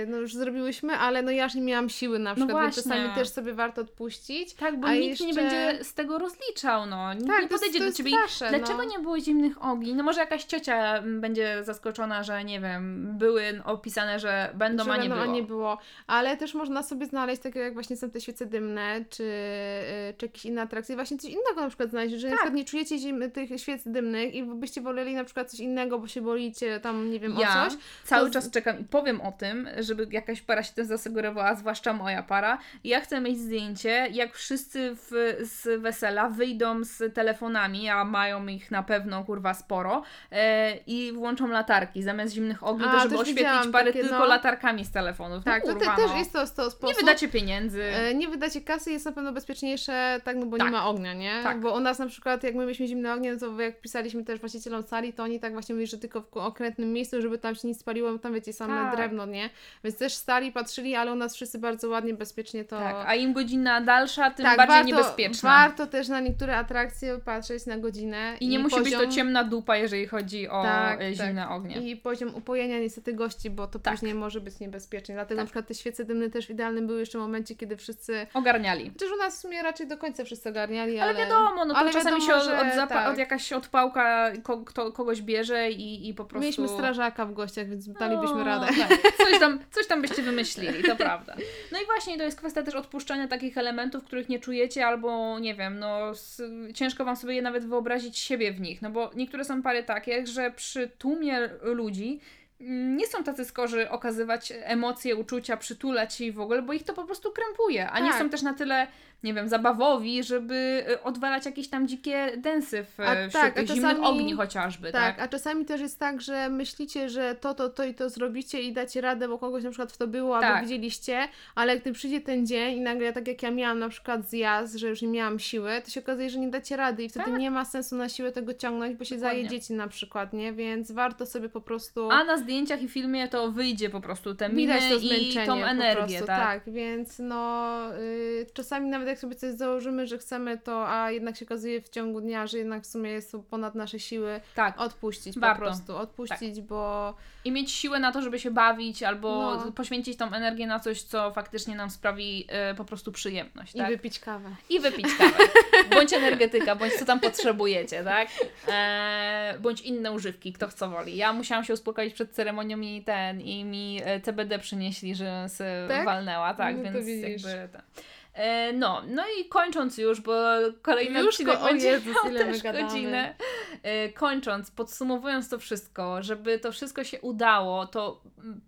yy, no już zrobiłyśmy, ale no ja już nie miałam siły na no przykład, no czasami też sobie warto odpuścić. Tak, bo nikt jeszcze... nie będzie z tego rozliczał, no. Nikt tak, nie podejdzie do Ciebie dlaczego no. nie było zimnych ogni? No może jakaś ciocia będzie zaskoczona, że nie wiem były opisane, że będą, że a nie będą, było. a nie było. Ale też można sobie znaleźć, takie jak właśnie są te świece dymne, czy, y, czy jakieś inne atrakcje, właśnie coś innego na przykład znaleźć, że tak. na przykład nie czujecie zim, tych świec dymnych i byście woleli na przykład coś innego, bo się bolicie tam, nie wiem, ja o coś. cały czas czekam i powiem o tym, żeby jakaś para się tym zasugerowała, zwłaszcza moja para. Ja chcę mieć zdjęcie, jak wszyscy w, z wesela wyjdą z telefonami, a mają ich na pewno, kurwa, sporo, e, i włączą latarki zamiast zimnych ogni, a, żeby oświetlić parę takie, tylko no... latarkami z telefonów. Tak, no, kurwa, to te, no. też jest to, to sposób. Nie wydacie pieniędzy. E, nie wydacie kasy, jest na pewno bezpieczniejsze, tak, no bo tak. nie ma ognia, nie? Tak. Bo u nas na przykład, jak my mieliśmy zimne ognie, no to jak pisaliśmy też właścicielom sali, to oni tak właśnie mówili, że tylko w konkretnym miejscu, żeby tam się nic spaliło, bo tam wiecie, same tak. drewno, nie? Więc też stali, patrzyli, ale u nas wszyscy bardzo ładnie, bezpiecznie to... Tak, a im godzina dalsza, tym tak, bardziej warto, niebezpieczna. Warto też na niektóre atrakcje patrzeć na godzinę. I nie i musi poziom... być to ciemna dupa, jeżeli chodzi o tak, e, zimne tak. ognie. I poziom upojenia niestety gości, bo to tak. później może być niebezpiecznie. Dlatego tak. na przykład te świece dymne też w idealnym były jeszcze w momencie, kiedy wszyscy ogarniali. Chociaż u nas w sumie raczej do końca wszyscy ogarniali, ale... Ale wiadomo, no to ale czasami wiadomo, się od, od, zapa- tak. od jakaś odpałka ko- kto, kogoś bierze i, i po prostu... Mieliśmy strażaka w gościach, więc dalibyśmy radę. Tak. Coś, tam, coś tam byście wymyślili, to prawda. No i właśnie to jest kwestia też odpuszczania takich elementów, których nie czujecie albo, nie wiem, no ciężko Wam sobie je nawet wyobrazić siebie w nich, no bo niektóre są pary takie, że przy tłumie ludzi nie są tacy skorzy okazywać emocje, uczucia, przytulać i w ogóle, bo ich to po prostu krępuje, a tak. nie są też na tyle nie wiem, zabawowi, żeby y, odwalać jakieś tam dzikie densy w, a, wśród tak, tych zimnych ogni chociażby, tak, tak? a czasami też jest tak, że myślicie, że to, to, to i to zrobicie i dacie radę, bo kogoś na przykład w to było, tak. albo widzieliście, ale gdy przyjdzie ten dzień i nagle tak jak ja miałam na przykład zjazd, że już nie miałam siły, to się okazuje, że nie dacie rady i wtedy tak. nie ma sensu na siłę tego ciągnąć, bo się Dokładnie. zajedziecie na przykład, nie? Więc warto sobie po prostu... A zdjęciach i filmie to wyjdzie po prostu te miny Widać to i tą energię, tak? Tak, więc no yy, czasami nawet jak sobie coś założymy, że chcemy to, a jednak się okazuje w ciągu dnia, że jednak w sumie jest to ponad nasze siły, tak. odpuścić Warto. po prostu, odpuścić, tak. bo... I mieć siłę na to, żeby się bawić, albo no. poświęcić tą energię na coś, co faktycznie nam sprawi y, po prostu przyjemność, I tak? wypić kawę. I wypić kawę. bądź energetyka, bądź co tam potrzebujecie, tak? E, bądź inne używki, kto co woli. Ja musiałam się uspokoić przed ceremonią i ten, i mi e, CBD przynieśli, że się tak? walnęła, tak, no więc jakby... Ten. E, no, no i kończąc już, bo kolejny już odcinek będzie Jezus, miał też godzinę. E, kończąc, podsumowując to wszystko, żeby to wszystko się udało, to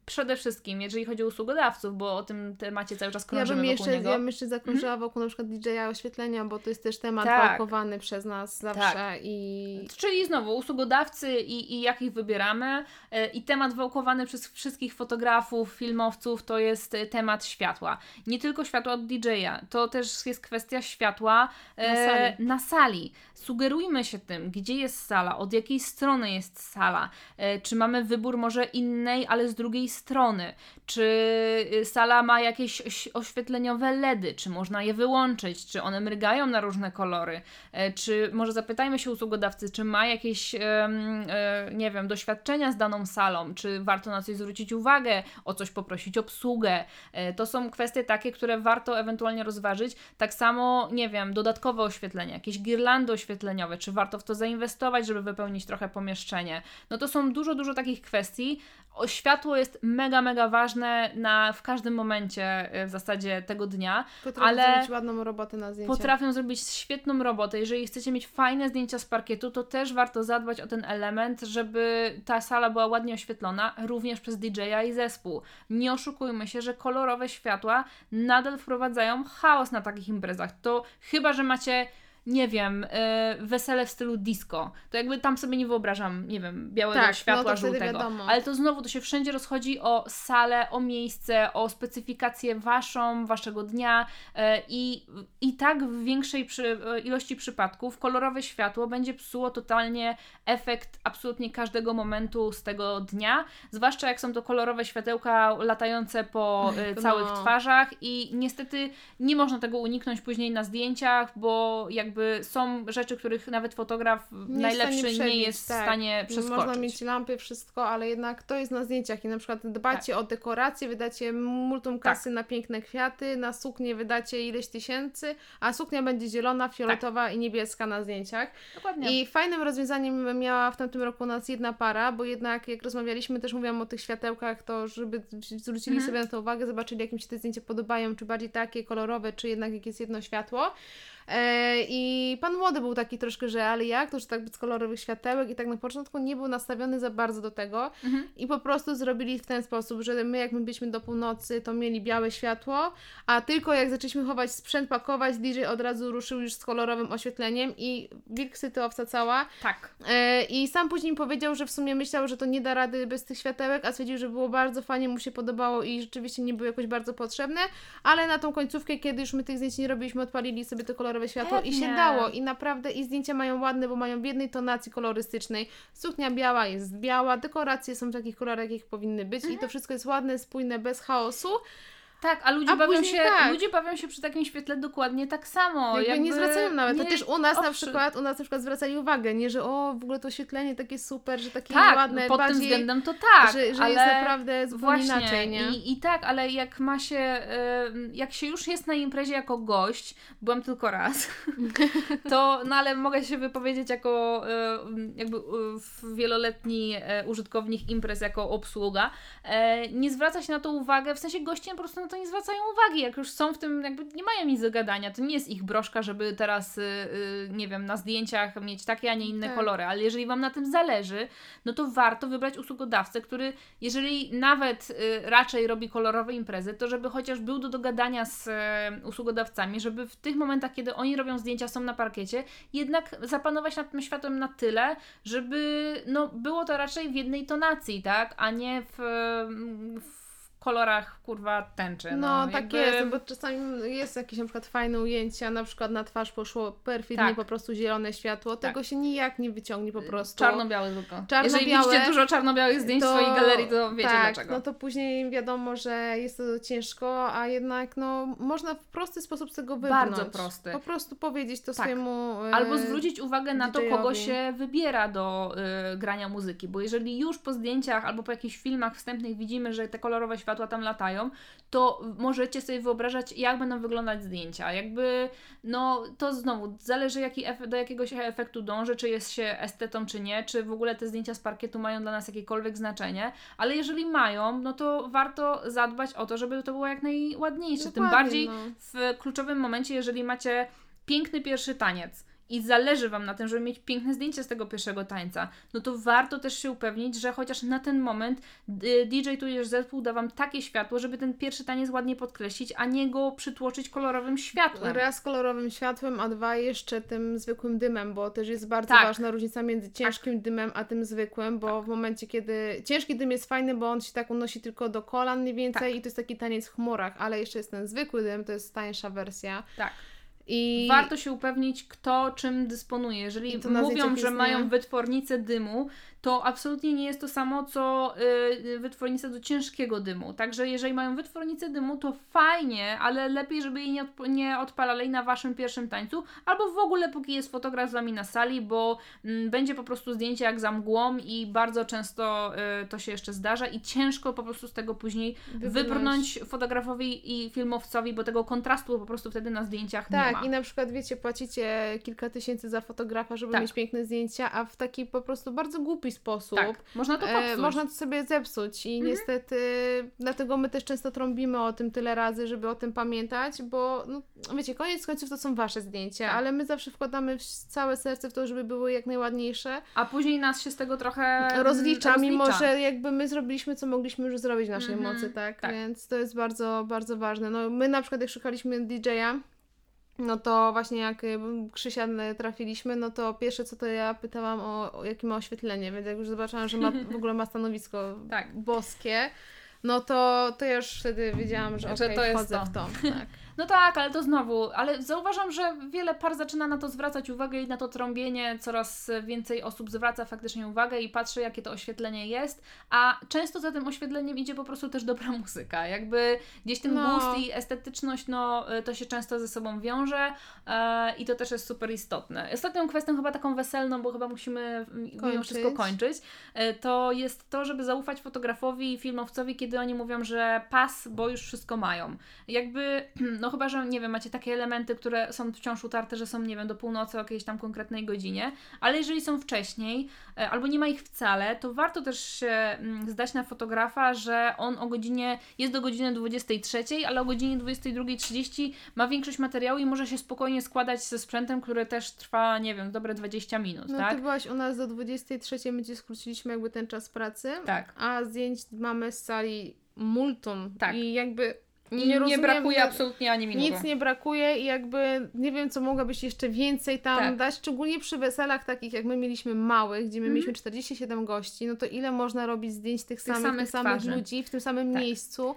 przede wszystkim, jeżeli chodzi o usługodawców, bo o tym temacie cały czas krążymy ja bym jeszcze, niego. Ja bym jeszcze zakrążyła mm. wokół na przykład DJ-a oświetlenia, bo to jest też temat tak. walkowany przez nas zawsze tak. i... Czyli znowu usługodawcy i, i jak ich wybieramy e, i temat wałkowany przez wszystkich fotografów, filmowców to jest temat światła. Nie tylko światła od DJ-a, to też jest kwestia światła e, na, sali. na, sali. Sugerujmy się tym, gdzie jest sala, od jakiej strony jest sala, e, czy mamy wybór może innej, ale z drugiej strony, czy y, sala ma jakieś oświetleniowe LEDy, czy można je wyłączyć, czy one mrygają na różne kolory, e, czy może zapytajmy się usługodawcy, czy ma jakieś, nie wiem, doświadczenia z daną salą, czy warto na coś zwrócić uwagę, o coś poprosić obsługę. To są kwestie takie, które warto ewentualnie rozważyć. Tak samo, nie wiem, dodatkowe oświetlenie, jakieś girlandy oświetleniowe, czy warto w to zainwestować, żeby wypełnić trochę pomieszczenie. No to są dużo, dużo takich kwestii. O, światło jest mega, mega ważne na, w każdym momencie e, w zasadzie tego dnia. Potrafią ale zrobić ładną robotę na zdjęciach. Potrafią zrobić świetną robotę. Jeżeli chcecie mieć fajne zdjęcia z parkietu, to też warto zadbać o ten element, żeby ta sala była ładnie oświetlona, również przez DJ-a i zespół. Nie oszukujmy się, że kolorowe światła nadal wprowadzają chaos na takich imprezach. To chyba, że macie nie wiem, yy, wesele w stylu disco, to jakby tam sobie nie wyobrażam, nie wiem, białego tak, światła no żółtego. Ale to znowu to się wszędzie rozchodzi o salę, o miejsce, o specyfikację waszą, waszego dnia yy, i, i tak w większej przy, yy, ilości przypadków kolorowe światło będzie psuło totalnie efekt absolutnie każdego momentu z tego dnia, zwłaszcza jak są to kolorowe światełka latające po no. całych twarzach i niestety nie można tego uniknąć później na zdjęciach, bo jakby są rzeczy, których nawet fotograf nie najlepszy przebić, nie jest tak. w stanie przeskoczyć. Można mieć lampy, wszystko, ale jednak to jest na zdjęciach i na przykład dbacie tak. o dekorację, wydacie multum kasy tak. na piękne kwiaty, na suknię wydacie ileś tysięcy, a suknia będzie zielona, fioletowa tak. i niebieska na zdjęciach. Dokładnie. I fajnym rozwiązaniem miała w tamtym roku nas jedna para, bo jednak jak rozmawialiśmy, też mówiłam o tych światełkach, to żeby zwrócili mhm. sobie na to uwagę, zobaczyli jak im się te zdjęcia podobają, czy bardziej takie kolorowe, czy jednak jak jest jedno światło. E, I pan młody był taki troszkę, że ale jak, to że tak bez kolorowych światełek i tak na początku nie był nastawiony za bardzo do tego mhm. i po prostu zrobili w ten sposób, że my jak my byliśmy do północy, to mieli białe światło, a tylko jak zaczęliśmy chować sprzęt, pakować, DJ od razu ruszył już z kolorowym oświetleniem i wilk syty owca cała. Tak. E, I sam później powiedział, że w sumie myślał, że to nie da rady bez tych światełek, a stwierdził, że było bardzo fajnie, mu się podobało i rzeczywiście nie były jakoś bardzo potrzebne, ale na tą końcówkę, kiedy już my tych zdjęć nie robiliśmy, odpalili sobie te kolorowe światło Pewnie. i się dało. I naprawdę i zdjęcia mają ładne, bo mają w jednej tonacji kolorystycznej. Suknia biała jest biała, dekoracje są w takich kolorach, jakich powinny być mhm. i to wszystko jest ładne, spójne, bez chaosu. Tak, a ludzie, a bawią się, tak. ludzie bawią się przy takim świetle dokładnie tak samo. Jakby, jakby nie zwracają nawet. Nie, to też u nas owszem. na przykład, u nas na przykład zwracali uwagę, nie, że o, w ogóle to oświetlenie takie super, że takie tak, ładne. pod bardziej, tym względem to tak. Że, że ale jest naprawdę zupełnie właśnie, inaczej, nie? I, I tak, ale jak ma się, jak się już jest na imprezie jako gość, byłam tylko raz, to, no ale mogę się wypowiedzieć jako jakby wieloletni e, użytkownik imprez, jako obsługa, e, nie zwraca się na to uwagę, w sensie goście po prostu to nie zwracają uwagi, jak już są w tym, jakby nie mają nic do gadania. To nie jest ich broszka, żeby teraz, yy, nie wiem, na zdjęciach mieć takie, a nie inne tak. kolory, ale jeżeli Wam na tym zależy, no to warto wybrać usługodawcę, który, jeżeli nawet yy, raczej robi kolorowe imprezy, to żeby chociaż był do dogadania z yy, usługodawcami, żeby w tych momentach, kiedy oni robią zdjęcia, są na parkiecie, jednak zapanować nad tym światłem na tyle, żeby no, było to raczej w jednej tonacji, tak, a nie w, w kolorach kurwa tęczy. No, no tak jakby... jest, bo czasami jest jakieś na przykład fajne ujęcia, na przykład na twarz poszło perfidnie tak. po prostu zielone światło, tak. tego się nijak nie wyciągnie po prostu. Czarno-białe tylko. Czarno Jeżeli widzicie dużo czarno-białych zdjęć to... w swojej galerii, to wiecie tak, dlaczego. no to później wiadomo, że jest to ciężko, a jednak no można w prosty sposób z tego wybrnąć. Bardzo prosty. Po prostu powiedzieć to tak. swojemu e, Albo zwrócić uwagę na to, kogo się wybiera do y, grania muzyki, bo jeżeli już po zdjęciach albo po jakichś filmach wstępnych widzimy, że te kolorowe światła tam latają, to możecie sobie wyobrażać, jak będą wyglądać zdjęcia. Jakby, no to znowu zależy, jaki do jakiego się efektu dąży, czy jest się estetą, czy nie, czy w ogóle te zdjęcia z parkietu mają dla nas jakiekolwiek znaczenie, ale jeżeli mają, no to warto zadbać o to, żeby to było jak najładniejsze. Dokładnie, Tym bardziej no. w kluczowym momencie, jeżeli macie piękny pierwszy taniec i zależy Wam na tym, żeby mieć piękne zdjęcie z tego pierwszego tańca, no to warto też się upewnić, że chociaż na ten moment DJ tudzież zespół da Wam takie światło, żeby ten pierwszy taniec ładnie podkreślić, a nie go przytłoczyć kolorowym światłem. Raz kolorowym światłem, a dwa jeszcze tym zwykłym dymem, bo też jest bardzo tak. ważna różnica między tak. ciężkim tak. dymem a tym zwykłym, bo tak. w momencie, kiedy ciężki dym jest fajny, bo on się tak unosi tylko do kolan mniej więcej tak. i to jest taki taniec w chmurach, ale jeszcze jest ten zwykły dym, to jest tańsza wersja. Tak. I warto się upewnić, kto czym dysponuje. Jeżeli mówią, że mają wytwornicę dymu, to absolutnie nie jest to samo, co yy, wytwornica do ciężkiego dymu. Także jeżeli mają wytwornicę dymu, to fajnie, ale lepiej, żeby jej nie, odp nie odpalali na waszym pierwszym tańcu, albo w ogóle póki jest fotograf z wami na sali, bo mm, będzie po prostu zdjęcie jak za mgłą i bardzo często y, to się jeszcze zdarza i ciężko po prostu z tego później wybrnąć fotografowi i filmowcowi, bo tego kontrastu po prostu wtedy na zdjęciach tak, nie ma. Tak, i na przykład wiecie, płacicie kilka tysięcy za fotografa, żeby tak. mieć piękne zdjęcia, a w taki po prostu bardzo głupi sposób. Tak, można to popsuć. E, można to sobie zepsuć i mhm. niestety dlatego my też często trąbimy o tym tyle razy, żeby o tym pamiętać, bo no, wiecie, koniec końców to są wasze zdjęcia, tak. ale my zawsze wkładamy całe serce w to, żeby były jak najładniejsze. A później nas się z tego trochę rozlicza, rozlicza. mimo że jakby my zrobiliśmy, co mogliśmy już zrobić w naszej mhm. mocy, tak? tak? Więc to jest bardzo, bardzo ważne. No my na przykład jak szukaliśmy DJ-a, no to właśnie jak y, Krzysia trafiliśmy, no to pierwsze co to ja pytałam o, o jakie ma oświetlenie, więc jak już zobaczyłam, że ma, w ogóle ma stanowisko tak. boskie, no to, to ja już wtedy wiedziałam, że, że okay, to jest to. w to. Tak. No tak, ale to znowu, ale zauważam, że wiele par zaczyna na to zwracać uwagę i na to trąbienie, coraz więcej osób zwraca faktycznie uwagę i patrzy, jakie to oświetlenie jest, a często za tym oświetleniem idzie po prostu też dobra muzyka. Jakby gdzieś ten no. gust i estetyczność, no to się często ze sobą wiąże e, i to też jest super istotne. Ostatnią kwestią chyba taką weselną, bo chyba musimy mimo wszystko kończyć, e, to jest to, żeby zaufać fotografowi i filmowcowi, kiedy oni mówią, że pas, bo już wszystko mają. Jakby, no chyba, że nie wiem, macie takie elementy, które są wciąż utarte, że są, nie wiem, do północy o jakiejś tam konkretnej godzinie, ale jeżeli są wcześniej, e, albo nie ma ich wcale, to warto też się mm, zdać na fotografa, że on o godzinie, jest do godziny 23, ale o godzinie 22.30 ma większość materiału i może się spokojnie składać ze sprzętem, który też trwa, nie wiem, dobre 20 minut, no, tak? ty byłaś u nas do 23, my ci skróciliśmy jakby ten czas pracy, tak. a zdjęć mamy z sali multum tak. i jakby nie, nie, nie brakuje absolutnie ani minuty. Nic nie brakuje i jakby nie wiem, co mogłabyś jeszcze więcej tam tak. dać, szczególnie przy weselach takich, jak my mieliśmy małych, gdzie my mm. mieliśmy 47 gości, no to ile można robić zdjęć tych, tych samych, tych samych ludzi w tym samym tak. miejscu.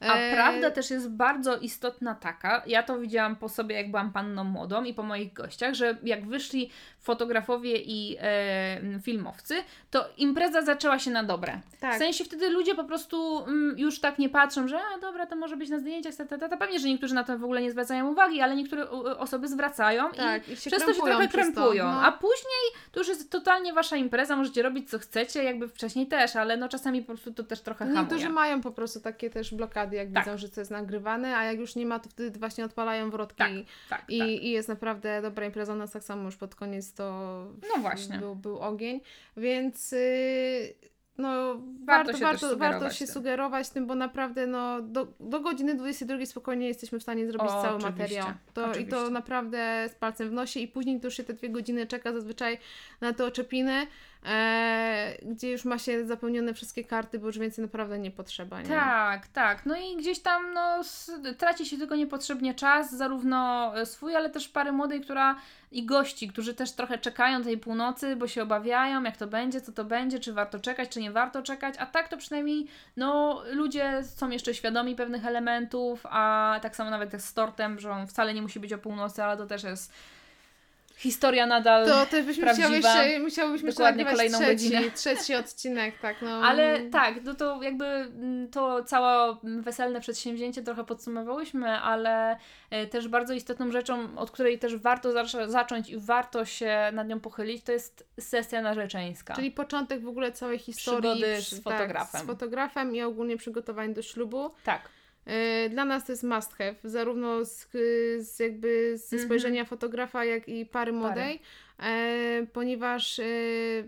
A e, prawda też jest bardzo istotna taka, ja to widziałam po sobie, jak byłam panną młodą i po moich gościach, że jak wyszli fotografowie i e, filmowcy, to impreza zaczęła się na dobre. Tak. W sensie wtedy ludzie po prostu mm, już tak nie patrzą, że a dobra, to może być na zdjęciach, ta, ta, ta. pewnie, że niektórzy na to w ogóle nie zwracają uwagi, ale niektóre osoby zwracają tak, i, i przez to się trochę krępują. No. A później to już jest totalnie wasza impreza, możecie robić co chcecie, jakby wcześniej też, ale no czasami po prostu to też trochę hamuje. Niektórzy mają po prostu takie też blokady, jak tak. widzą, że to jest nagrywane, a jak już nie ma, to wtedy właśnie odpalają wrotki tak, tak, i, tak. i jest naprawdę dobra impreza. U nas tak samo już pod koniec to no właśnie. Był, był ogień, więc yy, no, warto, warto, się, warto, warto się sugerować tym, bo naprawdę no, do, do godziny 22 spokojnie jesteśmy w stanie zrobić o, cały materiał. To, I to naprawdę z palcem w nosie i później to już się te dwie godziny czeka zazwyczaj na te oczepiny e, gdzie już ma się zapełnione wszystkie karty, bo już więcej naprawdę nie potrzeba. Nie? Tak, tak. No i gdzieś tam no, traci się tylko niepotrzebnie czas, zarówno swój, ale też pary młodej, która i gości, którzy też trochę czekają tej północy, bo się obawiają, jak to będzie, co to będzie, czy warto czekać, czy nie warto czekać, a tak to przynajmniej no, ludzie są jeszcze świadomi pewnych elementów, a tak samo nawet z tortem, że on wcale nie musi być o północy, ale to też jest historia nadal To też byśmy prawdziwa. Jeszcze, musiałybyśmy Dokładnie kolejną trzeci, godzinę. Trzeci odcinek, tak. No. Ale tak, no to jakby mm, to całe weselne przedsięwzięcie trochę podsumowałyśmy, ale e, też bardzo istotną rzeczą, od której też warto zacząć i warto się nad nią pochylić, to jest sesja narzeczeńska. Czyli początek w ogóle całej historii. Przygody z fotografem. Tak, z fotografem i ogólnie przygotowań do ślubu. Tak. E, dla nas to jest must have, zarówno z, z jakby ze mhm. spojrzenia mm -hmm. fotografa, jak i pary młodej. E, ponieważ e,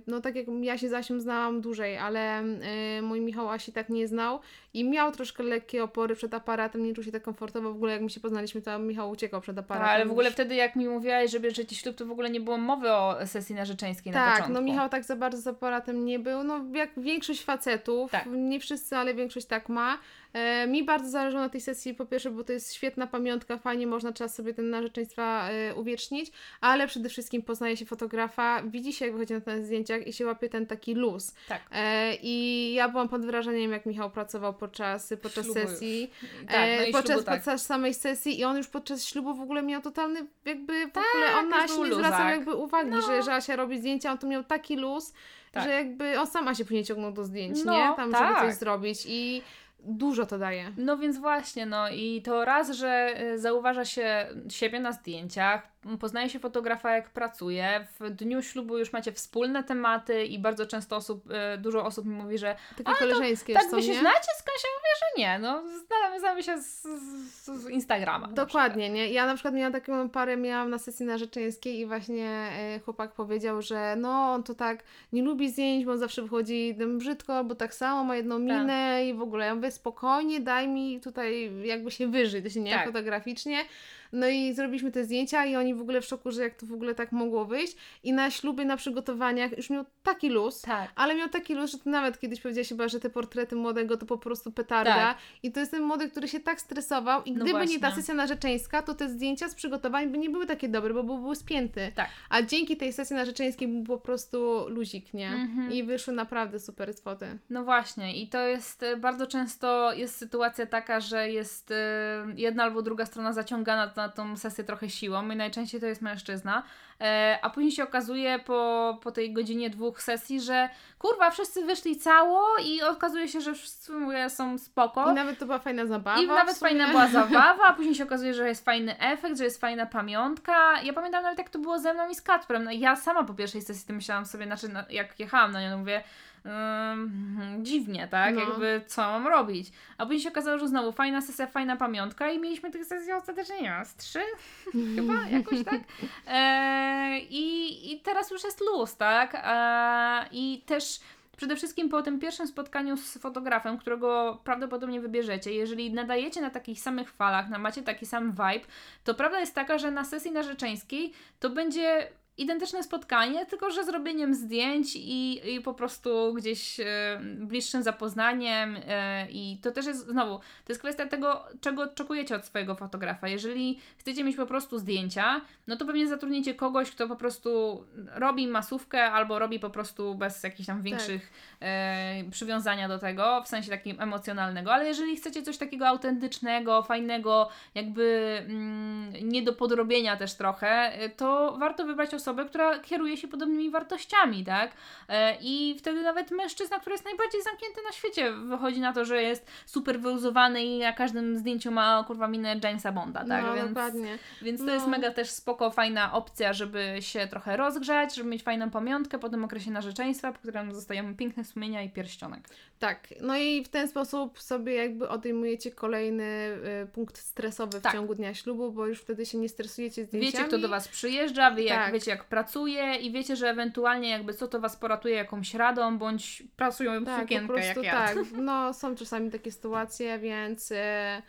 no tak jak ja się z Asią znałam dłużej, ale e, mój Michał Asi tak nie znał i miał troszkę lekkie opory przed aparatem, nie czuł się tak komfortowo. W ogóle jak my się poznaliśmy, to Michał uciekał przed aparatem. ale w ogóle wtedy jak mi mówiłaś, że bierzecie ślub, to w ogóle nie było mowy o sesji narzeczeńskiej tak, na początku. Tak, no Michał tak za bardzo z aparatem nie był, no jak większość facetów, tak. nie wszyscy, ale większość tak ma. E, mi bardzo zależało na tej sesji, po pierwsze, bo to jest świetna pamiątka, fajnie można czas sobie ten narzeczeństwa e, uwiecznić, ale przede wszystkim poznaje się fotografa, widzi się jak wychodzi na tych zdjęciach i się łapie ten taki luz. Tak. E, I ja byłam pod wrażeniem, jak Michał pracował podczas, podczas ślubu sesji, tak, no podczas, ślubu, tak. podczas samej sesji i on już podczas ślubu w ogóle miał totalny jakby, w tak, ogóle on na nie zwracał jakby uwagi, no. że, że Asia robi zdjęcia, on tu miał taki luz, tak. że jakby on sama się później ciągnął do zdjęć, no, nie? Tam, tak. żeby coś zrobić i dużo to daje. No więc właśnie, no i to raz, że y, zauważa się siebie na zdjęciach, poznaje się fotografa jak pracuje, w dniu ślubu już macie wspólne tematy i bardzo często osób, y, dużo osób mi mówi, że takie koleżeńskie tak wy się nie? znacie z Kasią? Mówię, że nie, no znamy, się z, z, z Instagrama. Dokładnie, nie? Ja na przykład miałam taką parę, miałam na sesji narzeczeńskiej i właśnie y, chłopak powiedział, że no on to tak nie lubi zdjęć, bo on zawsze wychodzi brzydko, bo tak samo ma jedną tak. minę i w ogóle ja mówię spokojnie, daj mi tutaj jakby się wyżyć, nie? Tak. Fotograficznie. No i zrobiliśmy te zdjęcia i oni w ogóle w szoku, że jak to w ogóle tak mogło wyjść. I na ślubie, na przygotowaniach już miał taki luz, tak. ale miał taki luz, że nawet kiedyś powiedziałaś chyba, że te portrety młodego to po prostu petarda? Tak. I to jest ten młody, który się tak stresował i no gdyby no nie ta sesja narzeczeńska, to te zdjęcia z przygotowań by nie były takie dobre, bo byłby spięty. Tak. A dzięki tej sesji narzeczeńskiej był po prostu luzik, nie? Mhm. I wyszły naprawdę super foty. No właśnie i to jest y, bardzo często jest sytuacja taka, że jest y, jedna albo druga strona zaciągana na tą sesję trochę siłą i najczęściej to jest mężczyzna, e, a później się okazuje po, po tej godzinie dwóch sesji, że kurwa, wszyscy wyszli cało i okazuje się, że wszyscy mówię, są spoko. I nawet to była fajna zabawa. I nawet fajna była zabawa, a później się okazuje, że jest fajny efekt, że jest fajna pamiątka. Ja pamiętam nawet jak to było ze mną i z Kacprem. No, ja sama po pierwszej sesji to myślałam sobie, znaczy no, jak jechałam na nią, mówię, dziwnie, tak? No. Jakby co mam robić. A później się okazało, że znowu fajna sesja, fajna pamiątka i mieliśmy tych sesji ostatecznie, nie wiem, z trzy? Chyba jakoś tak. E, i, I teraz już jest luz, tak? E, I też Przede wszystkim po tym pierwszym spotkaniu z fotografem, którego prawdopodobnie wybierzecie, jeżeli nadajecie na takich samych falach, na macie taki sam vibe, to prawda jest taka, że na sesji narzeczeńskiej to będzie identyczne spotkanie, tylko że zrobieniem zdjęć i, i po prostu gdzieś e, bliższym zapoznaniem e, i to też jest, znowu, to jest kwestia tego, czego oczekujecie od swojego fotografa. Jeżeli chcecie mieć po prostu zdjęcia, no to pewnie zatrudnicie kogoś, kto po prostu robi masówkę albo robi po prostu bez jakichś tam większych tak. e, przywiązania do tego, w sensie takim emocjonalnego, ale jeżeli chcecie coś takiego autentycznego, fajnego, jakby mm, nie do podrobienia też trochę, to warto wybrać osobę, osobę, która kieruje się podobnymi wartościami, tak? E, I wtedy nawet mężczyzna, który jest najbardziej zamknięty na świecie, wychodzi na to, że jest super wyuzowany i na każdym zdjęciu ma kurwa minę Jamesa Bonda, tak? No, więc, dokładnie. Więc to no. jest mega też spoko, fajna opcja, żeby się trochę rozgrzać, żeby mieć fajną pamiątkę po tym okresie narzeczeństwa, po którym zostajemy piękne sumienia i pierścionek. Tak, no i w ten sposób sobie jakby odejmujecie kolejny y, punkt stresowy w tak. ciągu dnia ślubu, bo już wtedy się nie stresujecie zdjęciami. Wiecie, kto do Was przyjeżdża, wie jak, tak. wiecie, jak pracuje i wiecie, że ewentualnie jakby co to Was poratuje jakąś radą, bądź pracują tak, sukienkę po prostu, jak ja. Tak, no są czasami takie sytuacje, więc... Yy...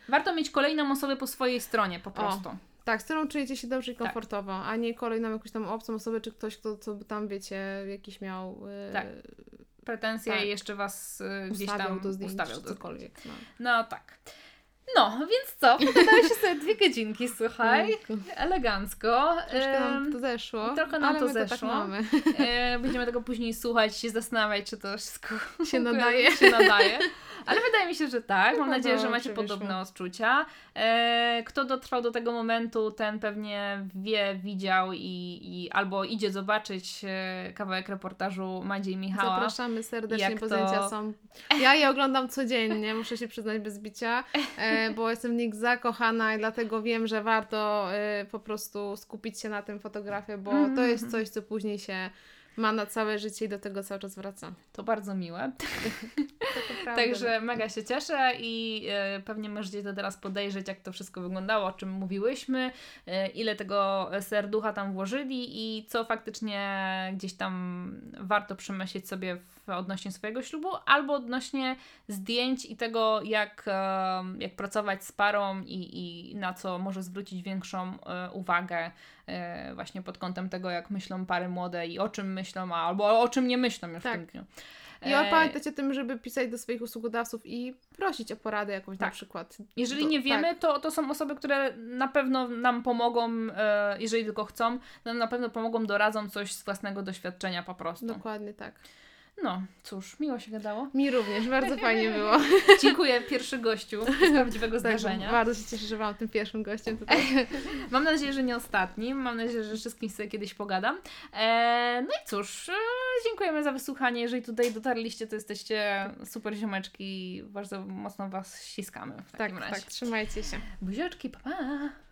Warto mieć kolejną osobę po swojej stronie po prostu. O. Tak, z którą czujecie się dobrze i tak. komfortowo, tak. a nie kolejną jakąś tam obcą osobę, czy ktoś, kto co by tam, wiecie, jakiś miał... Yy... Tak pretensje tak. i jeszcze was y, gdzieś tam do zdjęć, ustawiał do cokolwiek. No. no tak. No, więc co? Pogadałeś się sobie dwie godzinki, słuchaj. Elegancko. Troszkę nam to zeszło. Trochę nam to zeszło. Tak mamy. E, będziemy tego później słuchać się zastanawiać, czy to wszystko się nadaje. Się nadaje. Ale wydaje mi się, że tak. Mam nadzieję, że macie podobne odczucia. E, kto dotrwał do tego momentu, ten pewnie wie, widział i, i albo idzie zobaczyć e, kawałek reportażu Madzi i Michała. Zapraszamy serdecznie, bo zdjęcia są... Ja je oglądam codziennie, muszę się przyznać bez bicia, e, bo jestem w nich zakochana i dlatego wiem, że warto po prostu skupić się na tym fotografię, bo to jest mhm. coś, co później się ma na całe życie i do tego cały czas wraca. To bardzo miłe. Także mega się cieszę i e, pewnie możecie to teraz podejrzeć, jak to wszystko wyglądało, o czym mówiłyśmy, e, ile tego serducha tam włożyli i co faktycznie gdzieś tam warto przemyśleć sobie w, odnośnie swojego ślubu, albo odnośnie zdjęć i tego, jak, jak pracować z parą i, i na co może zwrócić większą e, uwagę e, właśnie pod kątem tego, jak myślą pary młode i o czym myślą, albo o czym nie myślą już tak. w tym dniu. I e, pamiętać o tym, żeby pisać do swoich usługodawców i prosić o poradę jakąś tak. na przykład. Jeżeli to, nie wiemy, tak. to, to są osoby, które na pewno nam pomogą, e, jeżeli tylko chcą, nam na pewno pomogą, doradzą coś z własnego doświadczenia po prostu. Dokładnie tak. No, cóż, miło się gadało. Mi również, bardzo fajnie było. Dziękuję, pierwszy gościu z prawdziwego tak, zdarzenia. bardzo się cieszę, że mam tym pierwszym gościem tutaj. Mam nadzieję, że nie ostatnim. Mam nadzieję, że wszystkim sobie kiedyś pogadam. E, no i cóż, e, dziękujemy za wysłuchanie. Jeżeli tutaj dotarliście, to jesteście super ziomeczki. Bardzo mocno Was ściskamy w takim tak, razie. Tak, trzymajcie się. Buziaczki, pa, pa.